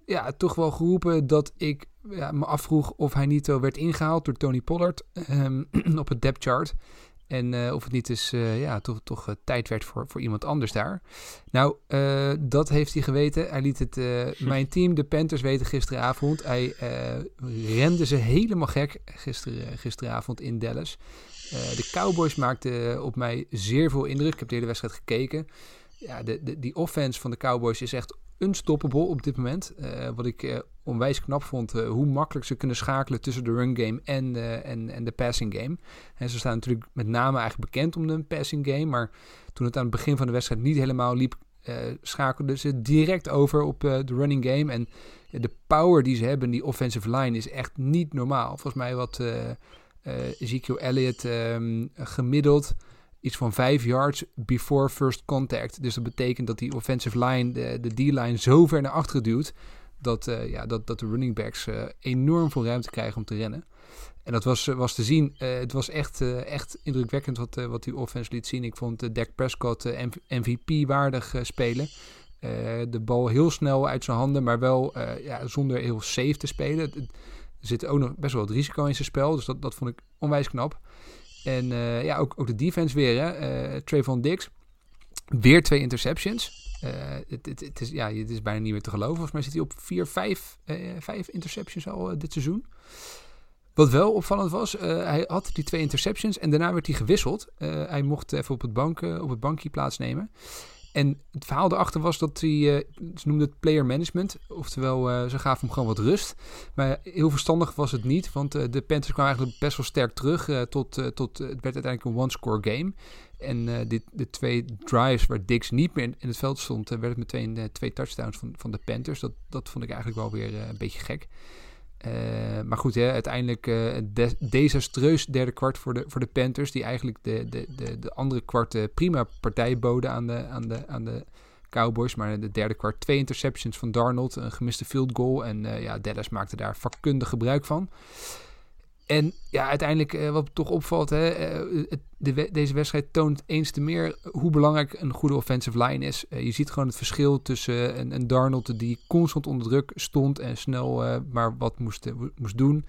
S1: ja, toch wel geroepen dat ik ja, me afvroeg of hij niet werd ingehaald door Tony Pollard ehm, op het depth chart. En eh, of het niet eens eh, ja, toch, toch eh, tijd werd voor, voor iemand anders daar. Nou, dat heeft hij geweten. Hij liet het mijn team, de Panthers, weten gisteravond. Hij rende ze helemaal gek gister, gisteravond in Dallas. De Cowboys maakten op mij zeer veel indruk. Ik heb de hele wedstrijd gekeken. Ja, de, de, die offense van de Cowboys is echt unstoppable op dit moment. Eh, wat ik eh, onwijs knap vond, eh, hoe makkelijk ze kunnen schakelen tussen de run game en, en, en de passing game. En ze staan natuurlijk met name eigenlijk bekend om de passing game, maar toen het aan het begin van de wedstrijd niet helemaal liep, schakelden ze direct over op de running game. En de power die ze hebben, die offensive line, is echt niet normaal. Volgens mij wat Ezekiel Elliott ehm, gemiddeld iets van 5 yards before first contact. Dus dat betekent dat die offensive line, de, de D-line, zo ver naar achteren duwt... Dat, eh, ja, dat, dat de running backs eh, enorm veel ruimte krijgen om te rennen. En dat was, was te zien. Eh, het was echt, echt indrukwekkend wat, wat die offense liet zien. Ik vond Dak Prescott MVP-waardig spelen. De bal heel snel uit zijn handen, maar wel ja, zonder heel safe te spelen. Er zit ook nog best wel wat risico in zijn spel, dus dat, dat vond ik onwijs knap. En eh, ja, ook, ook de defense weer, hè. Eh, Trayvon Diggs, weer twee interceptions. Eh, het, het, het is, ja, het is bijna niet meer te geloven. Volgens mij zit hij op vier, vijf, vijf interceptions al dit seizoen. Wat wel opvallend was, hij had die twee interceptions en daarna werd hij gewisseld. Hij mocht even op het, op het bankje plaatsnemen. En het verhaal erachter was dat hij, ze noemden het player management. Oftewel, ze gaven hem gewoon wat rust. Maar heel verstandig was het niet, want de Panthers kwamen eigenlijk best wel sterk terug. tot, tot, het werd uiteindelijk een one-score game. En dit, de twee drives waar Dix niet meer in, het veld stond, werd het meteen twee touchdowns van, van de Panthers. Dat, dat vond ik eigenlijk wel weer een beetje gek. Uh, maar goed, hè, uiteindelijk uh, de, desastreus derde kwart voor de, voor de Panthers. Die eigenlijk de, de, de, de andere kwart uh, prima partij boden aan de, aan, de, aan de Cowboys. Maar de derde kwart twee interceptions van Darnold. Een gemiste field goal. En ja, Dallas maakte daar vakkundig gebruik van. En ja, uiteindelijk, uh, wat toch opvalt, hè, uh, de, deze wedstrijd toont eens te meer hoe belangrijk een goede offensive line is. Uh, je ziet gewoon het verschil tussen een, een, Darnold die constant onder druk stond en snel maar wat moest, moest doen.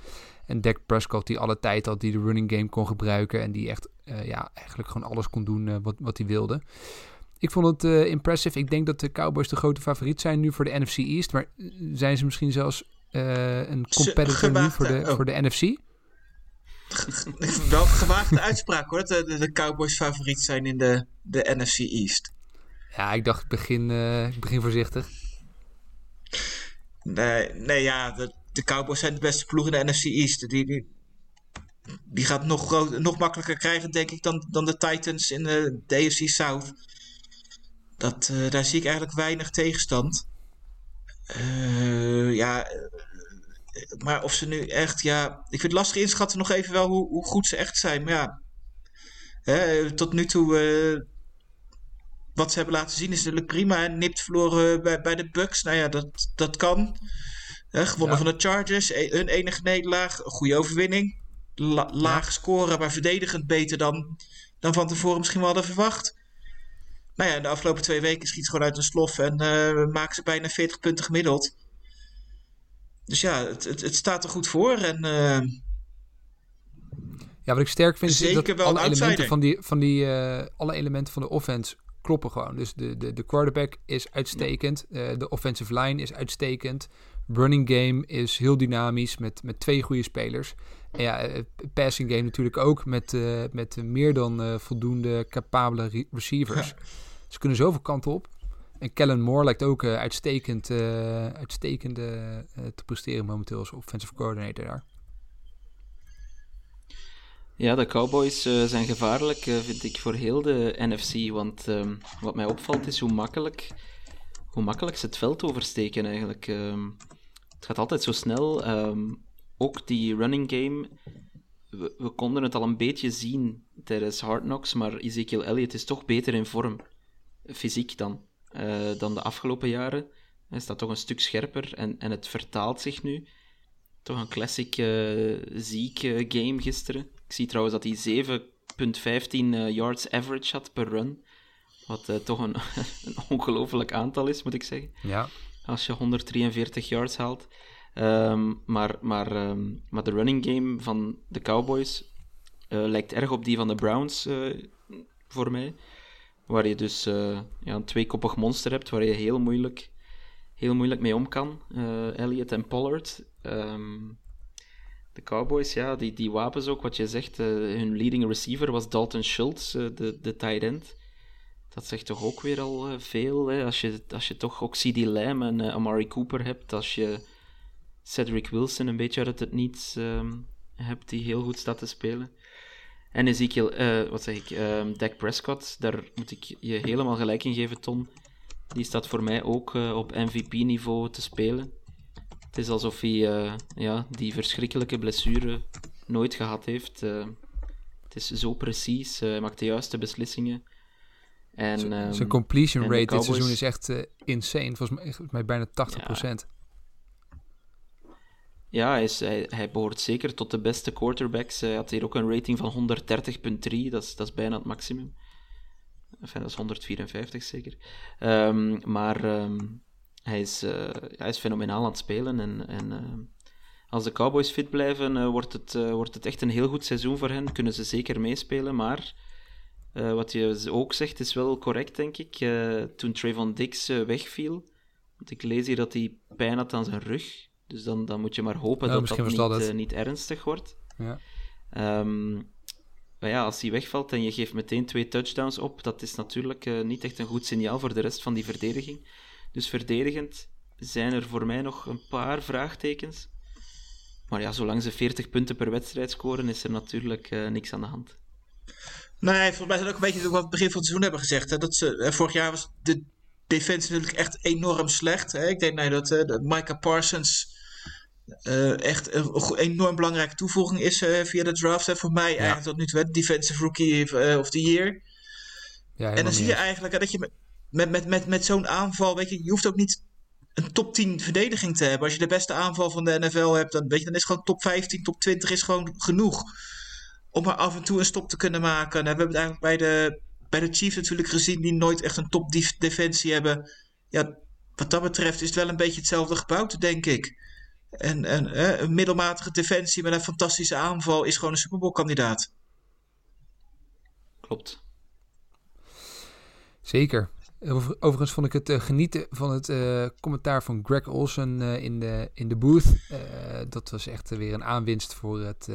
S1: En Dak Prescott die alle tijd had, die de running game kon gebruiken en die echt ja, eigenlijk gewoon alles kon doen wat, wat hij wilde. Ik vond het impressive. Ik denk dat de Cowboys de grote favoriet zijn nu voor de NFC East. Maar zijn ze misschien zelfs een competitor nu voor de, voor de NFC?
S2: Wel gewaagde uitspraak hoor, dat de, de, Cowboys favoriet zijn in de, de NFC East.
S1: Ja, ik dacht, begin, uh, begin voorzichtig.
S2: Nee, nee ja, de, de, Cowboys zijn de beste ploeg in de NFC East. Die, die, die gaat nog, groot, nog makkelijker krijgen, denk ik, dan, dan de Titans in de, de AFC South. Dat, uh, daar zie ik eigenlijk weinig tegenstand. Uh, ja, maar of ze nu echt, ja, ik vind het lastig inschatten nog even wel hoe, hoe goed ze echt zijn. Maar ja, hè, tot nu toe, uh, wat ze hebben laten zien is natuurlijk prima. Nipt verloren bij, bij de Bucks, nou ja, dat, dat kan. Hè, gewonnen van de Chargers, e hun enige nederlaag, goede overwinning. La laag ja. scoren, maar verdedigend beter dan, dan van tevoren misschien wel hadden verwacht. Nou ja, de afgelopen twee weken schiet ze gewoon uit een slof en uh, maken ze bijna 40 punten gemiddeld. Dus ja, het, het, het staat er goed voor. En, uh,
S1: ja, wat ik sterk vind is dat alle elementen van die, van die uh, alle elementen van de offense kloppen gewoon. Dus de, de, de quarterback is uitstekend. Uh, de offensive line is uitstekend. Running game is heel dynamisch met, met twee goede spelers. En ja, passing game natuurlijk ook met, uh, met meer dan voldoende capabele re receivers. Ja. Ze kunnen zoveel kanten op. En Kellen Moore lijkt ook uh, uitstekend, uh, uitstekend uh, te presteren momenteel als offensive coordinator daar.
S3: Ja, de Cowboys zijn gevaarlijk, vind ik, voor heel de NFC. Want um, wat mij opvalt is hoe makkelijk, hoe makkelijk ze het veld oversteken eigenlijk. Um, het gaat altijd zo snel. Um, ook die running game, we, we, konden het al een beetje zien tijdens Hard Knocks, maar Ezekiel Elliott is toch beter in vorm. Fysiek dan. Uh, dan de afgelopen jaren. Hij staat toch een stuk scherper en, en het vertaalt zich nu. Toch een classic uh, ziek game gisteren. Ik zie trouwens dat hij 7,15 yards average had per run. Wat toch een, een ongelooflijk aantal is, moet ik zeggen.
S1: Ja.
S3: Als je 143 yards haalt. Um, maar, maar, um, maar de running game van de Cowboys lijkt erg op die van de Browns voor mij. Waar je dus uh, ja, een tweekoppig monster hebt, waar je heel moeilijk, heel moeilijk mee om kan. Uh, Elliot en Pollard. Um, de Cowboys, ja, die, die wapens ook, wat je zegt. Uh, hun leading receiver was Dalton Schultz, de, de tight end. Dat zegt toch ook weer al veel. Hè? Als, je, als je toch ook CD Lamb en Amari Cooper hebt. Als je Cedric Wilson een beetje uit het niets um, hebt, die heel goed staat te spelen. En Ezekiel, uh, wat zeg ik, uh, Dak Prescott, daar moet ik je helemaal gelijk in geven, Tom. Die staat voor mij ook uh, op MVP-niveau te spelen. Het is alsof hij ja, die verschrikkelijke blessure nooit gehad heeft. het is zo precies, hij maakt de juiste beslissingen. En,
S1: Zijn um, completion rate dit seizoen is echt insane, volgens mij, volgens mij bijna 80%. Ja.
S3: Ja, hij, is, hij, behoort zeker tot de beste quarterbacks. Hij had hier ook een rating van 130,3. Dat is, dat is bijna het maximum. Enfin, dat is 154 zeker. Um, maar um, hij, is, uh, hij is fenomenaal aan het spelen. En, en uh, als de Cowboys fit blijven, uh, wordt, het, wordt het echt een heel goed seizoen voor hen. Kunnen ze zeker meespelen. Maar wat je ook zegt is wel correct, denk ik. toen Trayvon Dix wegviel. Want ik lees hier dat hij pijn had aan zijn rug. Dus dan, dan moet je maar hopen dat dat niet, uh, niet ernstig wordt.
S1: Ja.
S3: Ehm, maar ja, als hij wegvalt en je geeft meteen twee touchdowns op, dat is natuurlijk eh, niet echt een goed signaal voor de rest van die verdediging. Dus verdedigend zijn er voor mij nog een paar vraagtekens. Maar ja, zolang ze 40 punten per wedstrijd scoren, is er natuurlijk eh, niks aan de hand.
S2: Nee, volgens mij is dat ook een beetje wat we het begin van het seizoen hebben gezegd. Hè? Dat ze, eh, vorig jaar was de defensie natuurlijk echt enorm slecht. Hè? Ik denk nee, dat uh, Micah Parsons uh, echt een enorm belangrijke toevoeging is uh, via de draft. Hè? Voor mij ja. eigenlijk tot nu toe Defensive Rookie of the Year. Ja, en dan zie je eigenlijk hè, dat je met, met, met, met, met zo'n aanval, weet je, je hoeft ook niet een top 10 verdediging te hebben. Als je de beste aanval van de NFL hebt, dan, weet je, dan is gewoon top 15, top 20 is gewoon genoeg. Om maar af en toe een stop te kunnen maken. En we hebben het eigenlijk bij de, bij de Chiefs natuurlijk gezien, die nooit echt een top defensie hebben. Ja, wat dat betreft is het wel een beetje hetzelfde gebouwd, denk ik. En, en hè, een middelmatige defensie met een fantastische aanval is gewoon een Super Bowl kandidaat.
S3: Klopt.
S1: Zeker. Overigens vond ik het uh, genieten van het uh, commentaar van Greg Olsen uh, in, de, in de booth. dat was echt weer een aanwinst voor, het,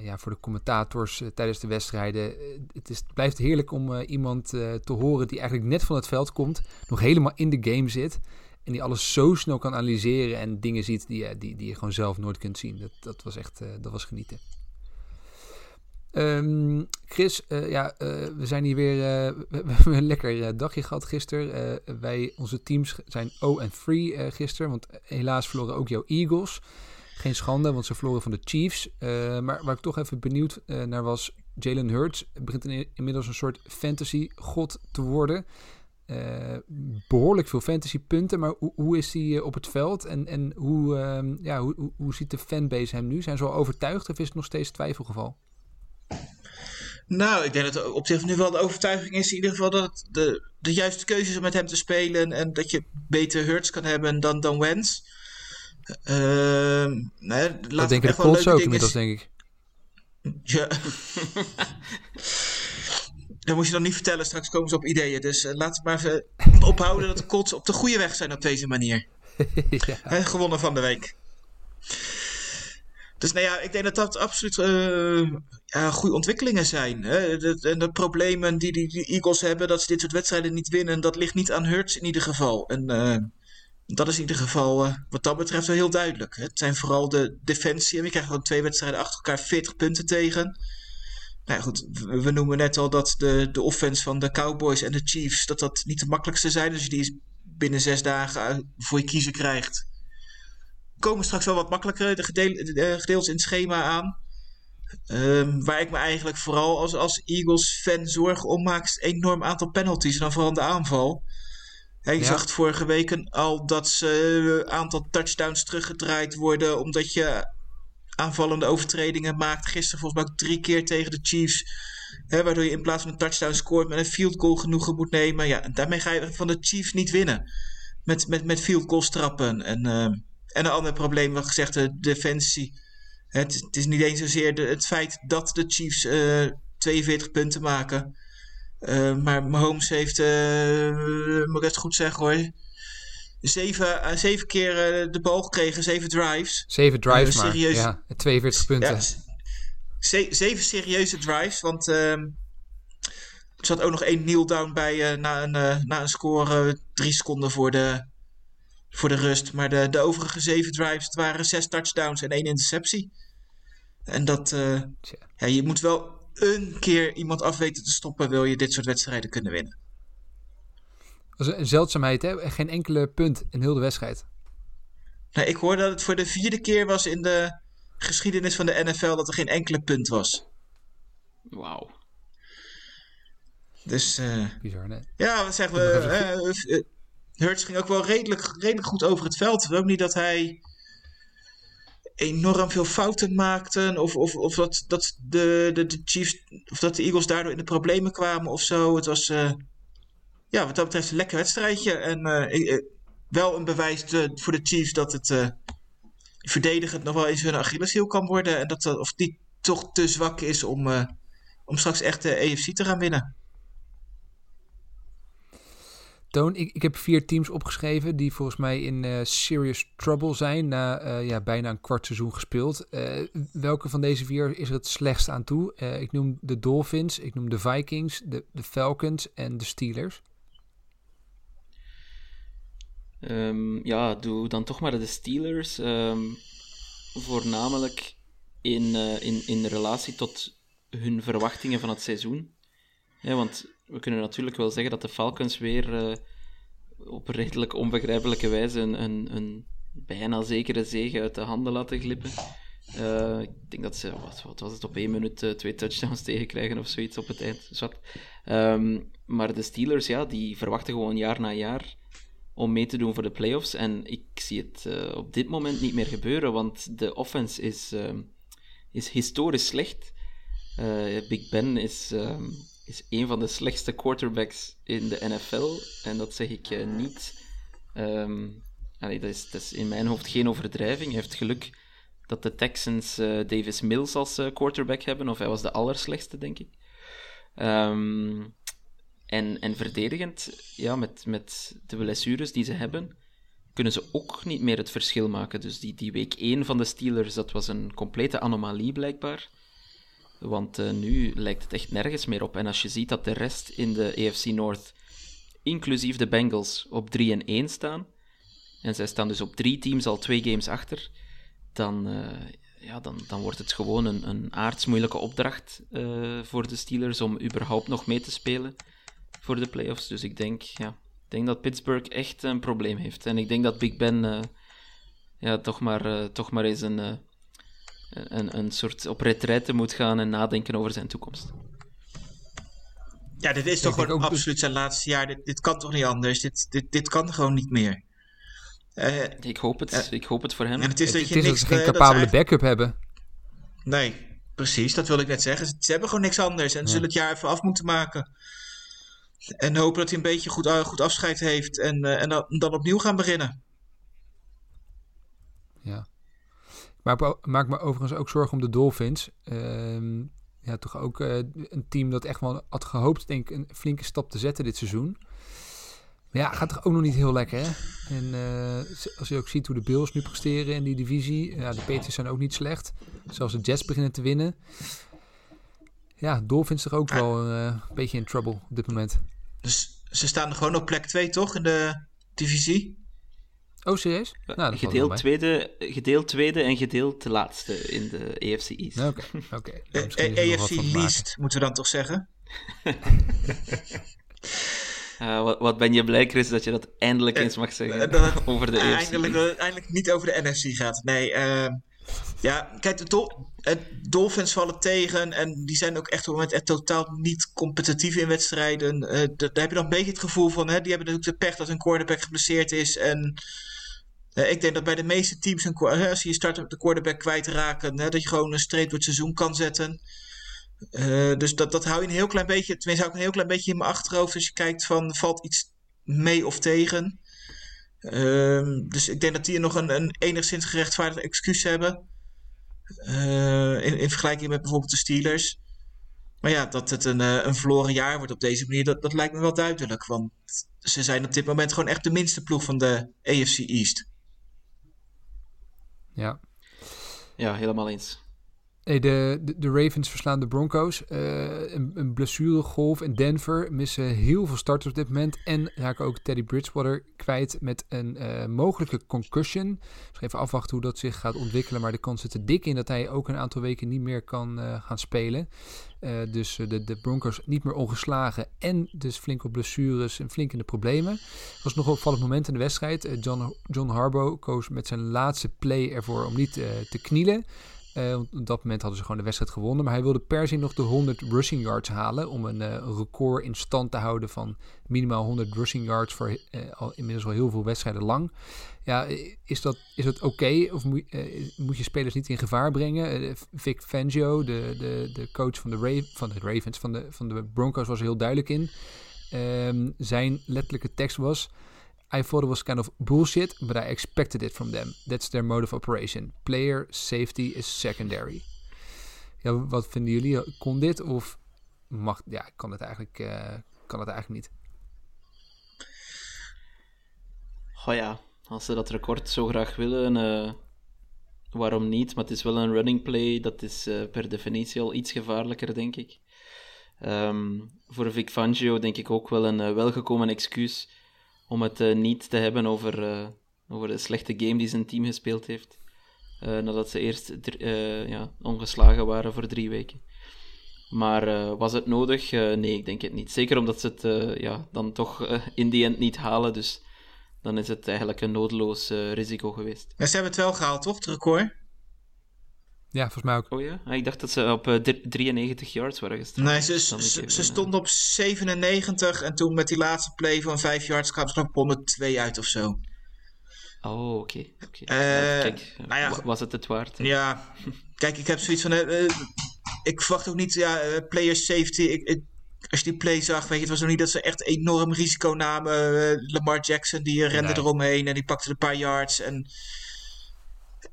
S1: ja, voor de commentators tijdens de wedstrijden. het, is, het blijft heerlijk om iemand te horen die eigenlijk net van het veld komt, nog helemaal in de game zit. En die alles zo snel kan analyseren en dingen ziet die, die, die je gewoon zelf nooit kunt zien. Dat, dat was echt dat was genieten. Um, Chris, uh, ja, uh, we zijn hier weer. We, hebben een lekker dagje gehad gisteren. wij, onze teams zijn 0-3 gisteren. Want helaas verloren ook jouw Eagles. Geen schande, want ze verloren van de Chiefs. maar waar ik toch even benieuwd naar was. Jalen Hurts begint in, inmiddels een soort fantasy-god te worden. Behoorlijk veel fantasy-punten. Maar hoe, hoe is hij op het veld? En, en hoe, ehm, ja, hoe, hoe, ziet de fanbase hem nu? Zijn ze al overtuigd of is het nog steeds twijfelgeval?
S2: Nou, ik denk dat op zich nu wel de overtuiging is in ieder geval dat het de, de juiste keuze is om met hem te spelen en dat je beter Hurts kan hebben dan, dan Wentz. Uh, nee,
S1: dat denk ik de Colts ook inmiddels, denk ik.
S2: Ja. dat moet je dan niet vertellen, straks komen ze op ideeën. Dus uh, laten we maar even ophouden dat de Colts op de goede weg zijn op deze manier. ja. He, gewonnen van de week. Dus nou ja, ik denk dat dat absoluut uh, ja, goede ontwikkelingen zijn. Hè? De, en de problemen die, die die Eagles hebben, dat ze dit soort wedstrijden niet winnen, dat ligt niet aan Hurts in ieder geval. En uh, dat is in ieder geval uh, wat dat betreft wel heel duidelijk. Het zijn vooral de defensie. En we krijgen gewoon twee wedstrijden achter elkaar 40 punten tegen. Nou ja, goed, we, we noemen net al dat de, de offense van de Cowboys en de Chiefs, dat dat niet de makkelijkste zijn. Dus je die binnen zes dagen voor je kiezen krijgt komen straks wel wat makkelijker de, gedeel, de gedeeltes in het schema aan. Um, waar ik me eigenlijk vooral als, als Eagles-fan zorgen om maak, is een enorm aantal penalties. En dan vooral de aanval. Ja, je zag het vorige week al dat ze een aantal touchdowns teruggedraaid worden. Omdat je aanvallende overtredingen maakt. Gisteren volgens mij ook drie keer tegen de Chiefs. Hè, waardoor je in plaats van een touchdown scoort met een field goal genoegen moet nemen. Ja, en daarmee ga je van de Chiefs niet winnen. Met, met, met field goals trappen. En... Uh, en een ander probleem, wat gezegd, de defensie. Het, is niet eens zozeer de, het feit dat de Chiefs uh, eh, 42 punten maken. Uh, maar Mahomes heeft, uh, moet ik het goed zeggen hoor, zeven, zeven keer de bal gekregen, zeven drives.
S1: Zeven drives maar, serieus, ja, 42 punten. Ja,
S2: zeven serieuze drives, want ehm, er zat ook nog één kneel down bij na, een, na een score drie seconden voor de, voor de rust. Maar de, de overige zeven drives, het waren zes touchdowns en één interceptie. En dat, ja, je moet wel een keer iemand afweten te stoppen, wil je dit soort wedstrijden kunnen winnen.
S1: Dat is een zeldzaamheid, hè? Geen enkele punt in heel de wedstrijd.
S2: Nou, ik hoorde dat het voor de vierde keer was in de geschiedenis van de NFL dat er geen enkele punt was.
S3: Wauw.
S2: Dus, uh,
S1: Bizar, nee?
S2: Ja, wat zeggen we? Hurts ging ook wel redelijk, redelijk goed over het veld. Ook niet dat hij enorm veel fouten maakte. Of, of, of dat, dat de, de, de Chiefs of dat de Eagles daardoor in de problemen kwamen of zo. Het was uh, ja, wat dat betreft een lekker wedstrijdje. En uh, wel een bewijs voor de Chiefs dat het uh, verdedigend nog wel eens hun Achilleshiel kan worden. En dat of die toch te zwak is om, om straks echt de EFC te gaan winnen.
S1: Toon, ik, ik heb vier teams opgeschreven die volgens mij in eh, serious trouble zijn na eh, ja, bijna een kwart seizoen gespeeld. Eh, welke van deze vier is er het slechtst aan toe? Eh, ik noem de Dolphins, ik noem de Vikings, de, de Falcons en de Steelers.
S3: Ehm, ja, doe dan toch maar de Steelers. ehm, voornamelijk in, eh, in, in relatie tot hun verwachtingen van het seizoen. Want we kunnen natuurlijk wel zeggen dat de Falcons weer eh, op redelijk onbegrijpelijke wijze een, een, een bijna zekere zege uit de handen laten glippen. Eh, ik denk dat ze, wat, wat was het, op één minuut twee touchdowns tegenkrijgen of zoiets op het eind. Zwat. Ehm, maar de Steelers, ja, die verwachten gewoon jaar na jaar om mee te doen voor de playoffs. En ik zie het eh, op dit moment niet meer gebeuren, want de offense is, ehm, is historisch slecht. Eh, Big Ben is, ehm, is een van de slechtste quarterbacks in de NFL. En dat zeg ik eh, niet. ehm, dat, is, dat is in mijn hoofd geen overdrijving. Hij heeft geluk dat de Texans Davis Mills als quarterback hebben, of hij was de allerslechtste, denk ik. Ehm, en, en verdedigend, ja, met, met de blessures die ze hebben, kunnen ze ook niet meer het verschil maken. Dus die, die week 1 van de Steelers, dat was een complete anomalie blijkbaar. Want eh, nu lijkt het echt nergens meer op. En als je ziet dat de rest in de AFC North, inclusief de Bengals, op 3 en 1 staan, en zij staan dus op drie teams al twee games achter, dan, eh, ja, dan, dan wordt het gewoon een, een aardsmoeilijke opdracht eh, voor de Steelers om überhaupt nog mee te spelen voor de playoffs. Dus ik denk, ja, ik denk dat Pittsburgh echt een probleem heeft. En ik denk dat Big Ben eh, ja, toch, maar, eh, toch maar eens een, eh, een, een soort op retraite moet gaan en nadenken over zijn toekomst.
S2: Ja, dit is toch gewoon
S1: ook-
S2: absoluut zijn laatste jaar. Dit, dit kan toch niet anders? Dit, dit, dit kan gewoon niet meer. Eh,
S3: Ik hoop het, ik hoop het voor hem.
S2: en het is dat
S1: Het
S2: je
S1: is dat
S2: niks...
S1: ze geen
S2: dat is
S1: capabele
S2: eigenlijk-
S1: backup hebben.
S2: Nee, precies, dat wil ik net zeggen. Ze, ze hebben gewoon niks anders en ze zullen het jaar even af moeten maken. En hopen dat hij een beetje goed, eh, goed afscheid heeft en, eh, en dan, dan opnieuw gaan beginnen.
S1: Ja. Maar maak me overigens ook zorgen om de Dolphins. Ehm, ja, toch ook eh, een team dat echt wel had gehoopt, denk ik, een flinke stap te zetten dit seizoen. Maar ja, gaat toch ook nog niet heel lekker, hè? En als je ook ziet hoe de Bills nu presteren in die divisie. Ja, de Patriots zijn ook niet slecht. Zelfs de Jets beginnen te winnen. Ja, Dolphins toch ook wel een beetje in trouble op dit moment.
S2: Dus ze staan er gewoon op plek 2, toch, in de divisie?
S1: Oh, serieus? Nou,
S3: gedeeld, tweede, gedeeld tweede en gedeeld laatste in de AFC East.
S1: Oké, oké. Nou, van te maken.
S2: Least, moeten we dan toch zeggen?
S3: Ah, wat, wat ben je blij, Chris, dat je dat eindelijk
S2: Eh,
S3: eens mag zeggen
S2: eh, dat-
S3: over de AFC
S2: Eindelijk, eindelijk niet over de NFC gaat. Nee, eh, ja, kijk, de Dol- Dolphins vallen tegen en die zijn ook echt op het moment totaal niet competitief in wedstrijden. Da- daar heb je dan een beetje het gevoel van, hè, die hebben natuurlijk de pech dat hun quarterback geblesseerd is. En eh, ik denk dat bij de meeste teams, een, als je je start de quarterback kwijtraken, hè, dat je gewoon een streep door het seizoen kan zetten. Eh, dus dat, dat hou je een heel klein beetje, tenminste hou ik een heel klein beetje in mijn achterhoofd als je kijkt van, valt iets mee of tegen. Ehm, dus ik denk dat die nog een, een enigszins gerechtvaardigd excuus hebben. Eh, in, in vergelijking met bijvoorbeeld de Steelers. Maar ja, dat het een, eh, een verloren jaar wordt op deze manier, dat, dat lijkt me wel duidelijk. Want ze zijn op dit moment gewoon echt de minste ploeg van de AFC East.
S1: Ja.
S3: Ja, helemaal eens.
S1: De, de, Ravens verslaan de Broncos. Eh, een, blessuregolf in Denver. Missen heel veel starters op dit moment. En raken ook Teddy Bridgewater kwijt met een eh, mogelijke concussion. Dus even afwachten hoe dat zich gaat ontwikkelen. Maar de kans zit er dik in dat hij ook een aantal weken niet meer kan eh, gaan spelen. Dus de, de Broncos niet meer ongeslagen. En dus flink op blessures en flink in de problemen. Het was nog een opvallend moment in de wedstrijd. John, John Harbaugh koos met zijn laatste play ervoor om niet te knielen. Want op dat moment hadden ze gewoon de wedstrijd gewonnen. Maar hij wilde per se nog de 100 rushing yards halen. Om een eh, record in stand te houden van minimaal 100 rushing yards voor eh, al, inmiddels al heel veel wedstrijden lang. Ja, is dat, is dat oké? Of moet, moet je spelers niet in gevaar brengen? Vic Fangio, de, de, de coach van de, Ra- van de Ravens, van de, van de Broncos, was er heel duidelijk in. Ehm, zijn letterlijke tekst was... I thought it was kind of bullshit, but I expected it from them. That's their mode of operation. Player safety is secondary. Ja, wat vinden jullie? Kon dit of mag... Ja, kan het eigenlijk, eh, kan het eigenlijk niet.
S3: Oh ja, als ze dat record zo graag willen, eh, waarom niet? Maar het is wel een running play, dat is eh, per definitie al iets gevaarlijker, denk ik. Ehm, voor Vic Fangio denk ik ook wel een welgekomen excuus om het niet te hebben over, over de slechte game die zijn team gespeeld heeft. nadat ze eerst ja, ongeslagen waren voor drie weken. Maar was het nodig? nee, ik denk het niet. Zeker omdat ze het ja, dan toch in die end niet halen. Dus dan is het eigenlijk een nodeloos uh, risico geweest.
S2: Maar ze hebben het wel gehaald, toch, record?
S1: Ja, volgens mij ook.
S3: Oh ja? Ah, ik dacht dat ze op uh, 93 yards waren.
S2: Nee, ze, ze, ze stonden op 97 en toen met die laatste play van 5 yards kwamen ze op 102 uit of zo.
S3: Oh, oké. Okay. okay.
S2: Uh,
S3: Kijk, nou ja, was het het waard?
S2: Ja, kijk, ik heb zoiets van... Uh, ik verwacht ook niet, ja, player safety... Ik, ik, als je die play zag, weet je, het was nog niet dat ze echt enorm risico namen. Uh, Lamar Jackson, die rende nee. eromheen en die pakte een paar yards. En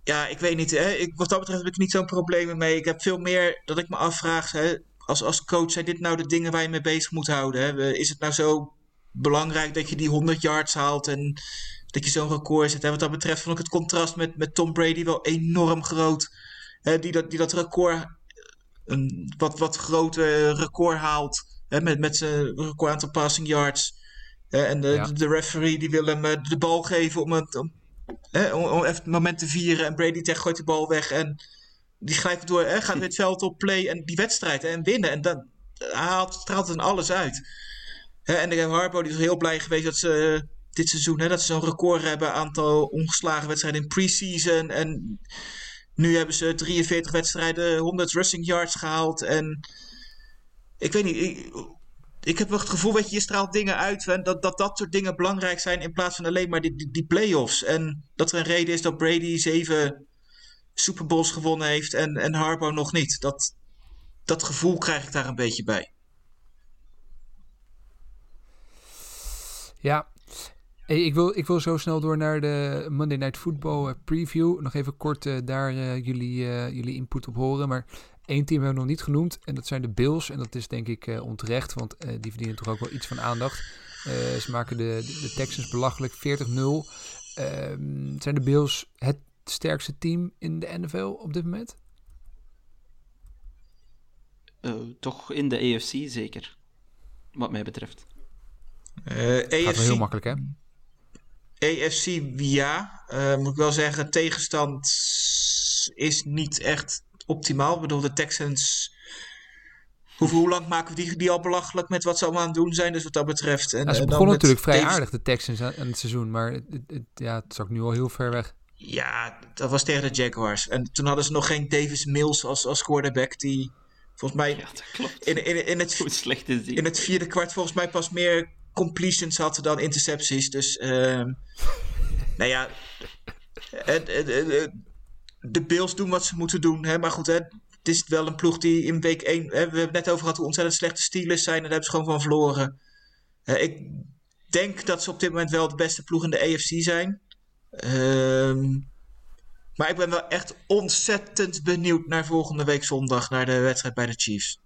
S2: ja, ik weet niet. Hè, ik, wat dat betreft heb ik niet zo'n probleem mee. Ik heb veel meer dat ik me afvraag, hè, als, als coach, zijn dit nou de dingen waar je mee bezig moet houden? Hè? Is het nou zo belangrijk dat je die 100 yards haalt en dat je zo'n record zet? Hè? Wat dat betreft vond ik het contrast met, met Tom Brady wel enorm groot. Hè, die, dat, die dat record, een wat, wat groter record haalt met, met zijn record aantal passing yards. en de, ja. de, referee die wil hem de bal geven om het, om, om, even het moment te vieren. En Brady tegen gooit de bal weg. En die grijpt door, hè, gaat het veld op, play en die wedstrijd en winnen. En dan haalt, straalt dan alles uit. en de Harbo die is heel blij geweest dat ze dit seizoen, hè, dat ze zo'n record hebben aantal ongeslagen wedstrijden in pre-season. En nu hebben ze 43 wedstrijden, 100 rushing yards gehaald. En ik weet niet, ik, ik heb wel het gevoel, dat je, je straalt dingen uit en dat, dat dat soort dingen belangrijk zijn in plaats van alleen maar die, die, die play-offs. En dat er een reden is dat Brady zeven Super Bowls gewonnen heeft en, en Harbaugh nog niet. Dat, dat gevoel krijg ik daar een beetje bij.
S1: Ja, Hey, ik, wil, ik wil zo snel door naar de Monday Night Football preview. Nog even kort uh, daar uh, jullie, jullie input op horen. Maar Eén team hebben we nog niet genoemd en dat zijn de Bills. En dat is denk ik uh, onterecht, want uh, die verdienen toch ook wel iets van aandacht. Uh, ze maken de, de, Texans belachelijk 40-0. Ehm, zijn de Bills het sterkste team in de NFL op dit moment?
S3: toch in de AFC zeker, wat mij betreft.
S2: AFC,
S1: Gaat wel heel makkelijk hè?
S2: AFC ja, moet ik wel zeggen, tegenstand is niet echt optimaal. Ik bedoel, de Texans. Hoe, hoe lang maken we die, die al belachelijk met wat ze allemaal aan het doen zijn? Dus wat dat betreft. En,
S1: ja, ze begonnen natuurlijk vrij aardig, de Texans, aan het seizoen. Maar het, het, ja, het is ook nu al heel ver weg.
S2: Ja, dat was tegen de Jaguars. En toen hadden ze nog geen Davis Mills als, als quarterback. Die volgens mij
S3: ja, dat klopt.
S2: In, in, in, het,
S3: slecht
S2: in het vierde kwart volgens mij pas meer completions had dan intercepties. Dus, uh, nou ja. Het, het, de Bills doen wat ze moeten doen. Hè? Maar goed, hè, het is wel een ploeg die in week 1... Hè, we hebben het net over gehad hoe ontzettend slechte Steelers zijn. En daar hebben ze gewoon van verloren. Uh, ik denk dat ze op dit moment wel de beste ploeg in de AFC zijn. Uh, maar ik ben wel echt ontzettend benieuwd naar volgende week zondag. Naar de wedstrijd bij de Chiefs.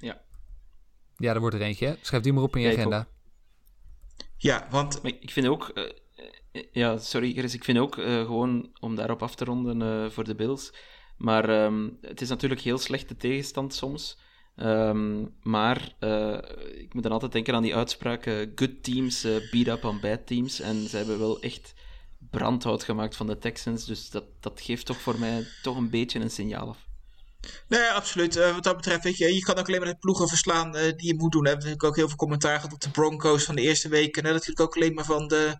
S3: Ja.
S1: Ja, er wordt er eentje. Hè? Schrijf die maar op in je agenda.
S2: Ja, want...
S3: Maar ik vind ook... Uh, ja, sorry Chris, ik vind ook, uh, gewoon om daarop af te ronden uh, voor de Bills... Maar um, het is natuurlijk heel slechte tegenstand soms. Um, maar uh, ik moet dan altijd denken aan die uitspraak: good teams beat up on bad teams. En ze hebben wel echt brandhout gemaakt van de Texans. Dus dat, dat geeft toch voor mij toch een beetje een signaal af.
S2: Nee, absoluut. Wat dat betreft, weet je, je kan ook alleen maar de ploegen verslaan die je moet doen. We hebben natuurlijk ook heel veel commentaar gehad op de Broncos van de eerste weken. En natuurlijk ook alleen maar van de,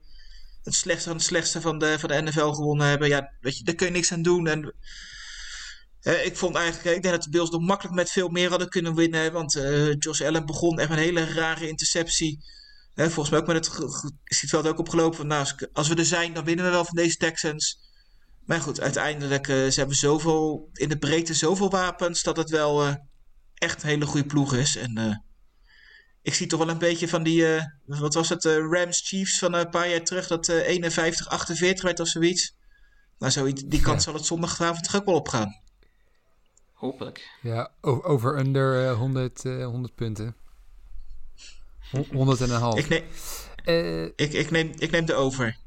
S2: het slechtste van het slechtste van de, van de NFL gewonnen hebben. Ja, weet je, daar kun je niks aan doen. En ik vond eigenlijk, ik denk dat de Bills nog makkelijk met veel meer hadden kunnen winnen. Want Josh Allen begon echt een hele rare interceptie. volgens mij ook met het, het veld ook opgelopen nou, als we er zijn, dan winnen we wel van deze Texans. Maar goed, uiteindelijk uh, ze hebben zoveel in de breedte zoveel wapens dat het wel uh, echt een hele goede ploeg is. En ik zie toch wel een beetje van die, wat was het, Rams Chiefs van een paar jaar terug, dat 51-48 werd of zoiets. Nou, zo, die kant ja. zal het zondagavond toch ook wel opgaan.
S3: Hopelijk.
S1: Ja, over under 100, 100 punten. 100 en een half.
S2: Ik neem,
S1: Eh,
S2: Ik, ik, neem, ik neem de over.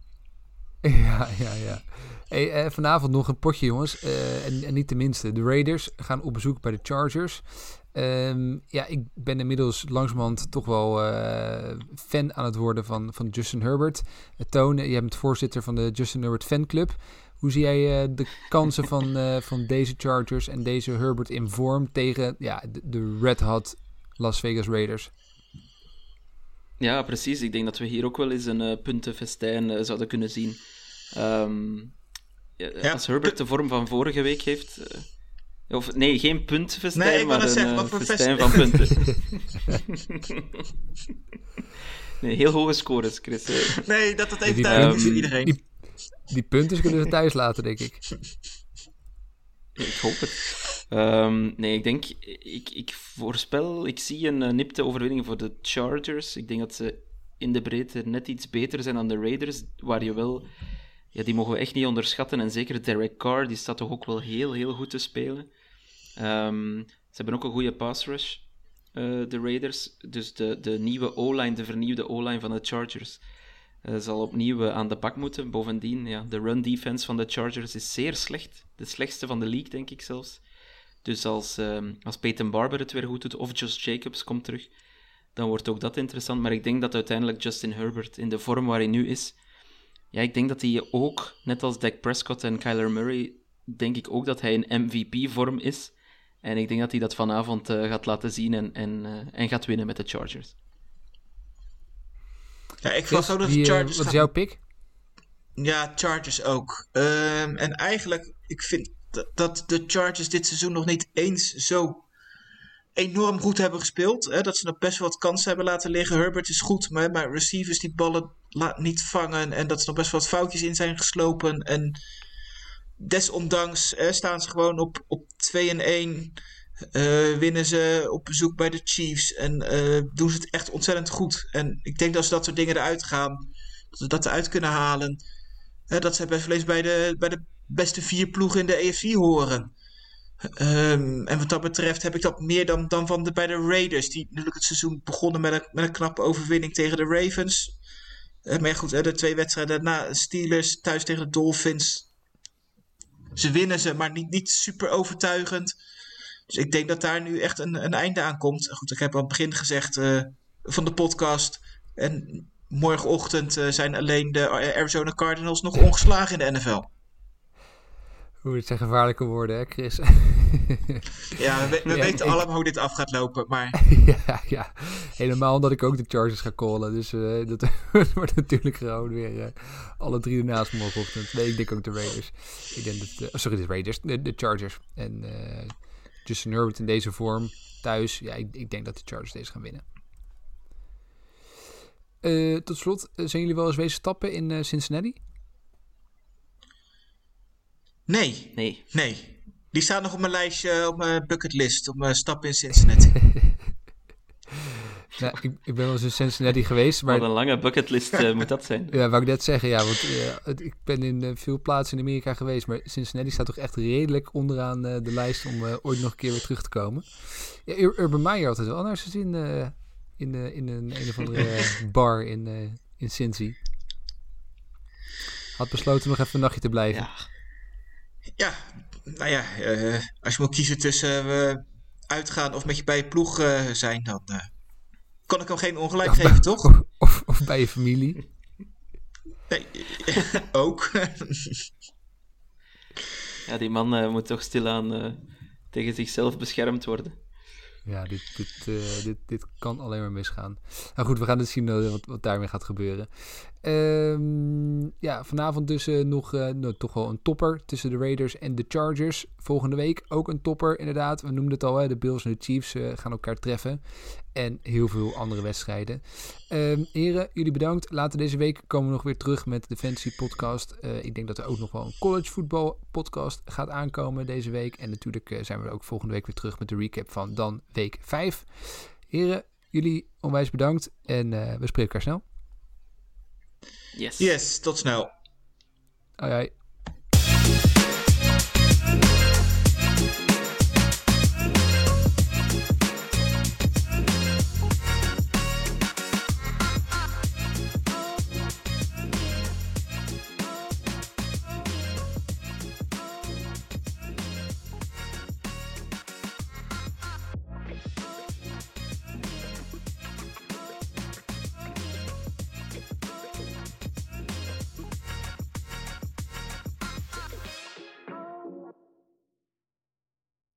S1: Ja, ja, ja. Hey, eh, vanavond nog een potje, jongens. Eh, en, en niet de minste. De Raiders gaan op bezoek bij de Chargers. Ehm, ja, ik ben inmiddels langzamerhand toch wel eh, fan aan het worden van, van Justin Herbert. Uh, Toon, jij bent voorzitter van de Justin Herbert fanclub. Hoe zie jij eh, de kansen van, eh, van deze Chargers en deze Herbert in vorm tegen ja, de, de Red Hot Las Vegas Raiders?
S3: Ja, precies. Ik denk dat we hier ook wel eens een uh, puntenfestijn uh, zouden kunnen zien. Um, ja, als Herbert de vorm van vorige week heeft. Of nee, geen puntfestijn,
S2: nee,
S3: maar een
S2: zeggen,
S3: festijn van punten. nee, heel hoge scores, Chris.
S2: Nee, dat dat even duidelijk is voor iedereen.
S1: Die, die punten kunnen ze thuis laten, denk ik.
S3: Ik hoop het. Um, nee, ik denk, ik, ik voorspel, ik zie een uh, nipte overwinning voor de Chargers. Ik denk dat ze in de breedte net iets beter zijn dan de Raiders, waar je wel, ja, die mogen we echt niet onderschatten. En zeker Derek Carr, die staat toch ook wel heel, heel goed te spelen. Um, ze hebben ook een goede pass rush, uh, de Raiders. Dus de, de nieuwe O-line, de vernieuwde O-line van de Chargers, uh, zal opnieuw aan de bak moeten. Bovendien, ja, de run defense van de Chargers is zeer slecht. De slechtste van de league, denk ik zelfs. Dus als, uh, als Peyton Barber het weer goed doet, of Josh Jacobs komt terug, dan wordt ook dat interessant. Maar ik denk dat uiteindelijk Justin Herbert, in de vorm waar hij nu is, ja, ik denk dat hij ook, net als Dak Prescott en Kyler Murray, denk ik ook dat hij een MVP-vorm is. En ik denk dat hij dat vanavond uh, gaat laten zien en, en, uh, en gaat winnen met de Chargers.
S2: Ja, ik was ook dat de Chargers.
S1: Wat is jouw pick?
S2: Ja, Chargers ook. Um, en eigenlijk, ik vind dat de Chargers dit seizoen nog niet eens zo enorm goed hebben gespeeld. Hè? Dat ze nog best wel wat kansen hebben laten liggen. Herbert is goed, maar, maar receivers die ballen niet vangen. En dat er nog best wel wat foutjes in zijn geslopen. En desondanks staan ze gewoon op, op 2 en 1. Uh, winnen ze op bezoek bij de Chiefs. En uh, doen ze het echt ontzettend goed. En ik denk dat als dat soort dingen eruit gaan, dat ze dat eruit kunnen halen. Dat ze best wel bij de, bij de beste vier ploegen in de EFC horen. Um, en wat dat betreft heb ik dat meer dan, dan van de, bij de Raiders. Die natuurlijk het seizoen begonnen met een, met een knappe overwinning tegen de Ravens. Uh, maar goed, de twee wedstrijden daarna Steelers thuis tegen de Dolphins. Ze winnen ze, maar niet, niet super overtuigend. Dus ik denk dat daar nu echt een, een einde aan komt. Goed, ik heb aan het begin gezegd uh, van de podcast. En morgenochtend uh, zijn alleen de Arizona Cardinals nog ongeslagen in de NFL.
S1: Oeh, het zijn gevaarlijke woorden, hè, Chris?
S2: ja, we, we ja, weten ik, allemaal hoe dit af gaat lopen, maar...
S1: ja, ja, helemaal omdat ik ook de Chargers ga callen. Dus uh, dat wordt natuurlijk gewoon weer uh, alle drie ernaast morgenochtend. Nee, ik denk ook de Raiders. Ik denk dat, uh, sorry, de Raiders, de, de Chargers. En Justin Herbert in deze vorm thuis. Ja, ik, ik denk dat de Chargers deze gaan winnen. tot slot, zijn jullie wel eens wezen stappen in Cincinnati?
S2: Nee.
S3: Nee.
S2: Nee. Die staan nog op mijn lijstje, op mijn bucketlist, op mijn stap in Cincinnati.
S1: nou, ik, ik, ben wel eens in Cincinnati geweest. Maar...
S3: Wat een lange bucketlist uh, moet dat zijn.
S1: Ja, wou ik net zeggen. Ja, want uh, het, ik ben in uh, veel plaatsen in Amerika geweest. Maar Cincinnati staat toch echt redelijk onderaan de lijst om ooit nog een keer weer terug te komen. Ja, Ur Urban Meyer altijd wel naar zijn zin in, in een, een of andere bar in, in Cincy. Had besloten nog even een nachtje te blijven.
S2: Ja. Ja, nou ja, uh, als je moet kiezen tussen uh, uitgaan of met je bij je ploeg uh, zijn, dan kan ik hem geen ongelijk
S1: ja,
S2: geven, toch?
S1: Of, of, of, bij je familie.
S2: Nee, ook.
S3: ja, die man moet toch stilaan tegen zichzelf beschermd worden.
S1: Ja, dit, dit, uh, dit, dit kan alleen maar misgaan. Nou goed, we gaan dus zien uh, wat, wat daarmee gaat gebeuren. Um, ja, vanavond dus uh, nog nou, toch wel een topper tussen de Raiders en de Chargers. Volgende week ook een topper, inderdaad. We noemden het al, hè, de Bills en de Chiefs gaan elkaar treffen. En heel veel andere wedstrijden. Um, heren, jullie bedankt. Later deze week komen we nog weer terug met de Fantasy Podcast. ik denk dat er ook nog wel een college voetbal podcast gaat aankomen deze week. En natuurlijk zijn we ook volgende week weer terug met de recap van dan week 5. Heren, jullie onwijs bedankt en uh, we spreken elkaar snel.
S3: Yes.
S2: Yes, tot snel.
S1: Hoi.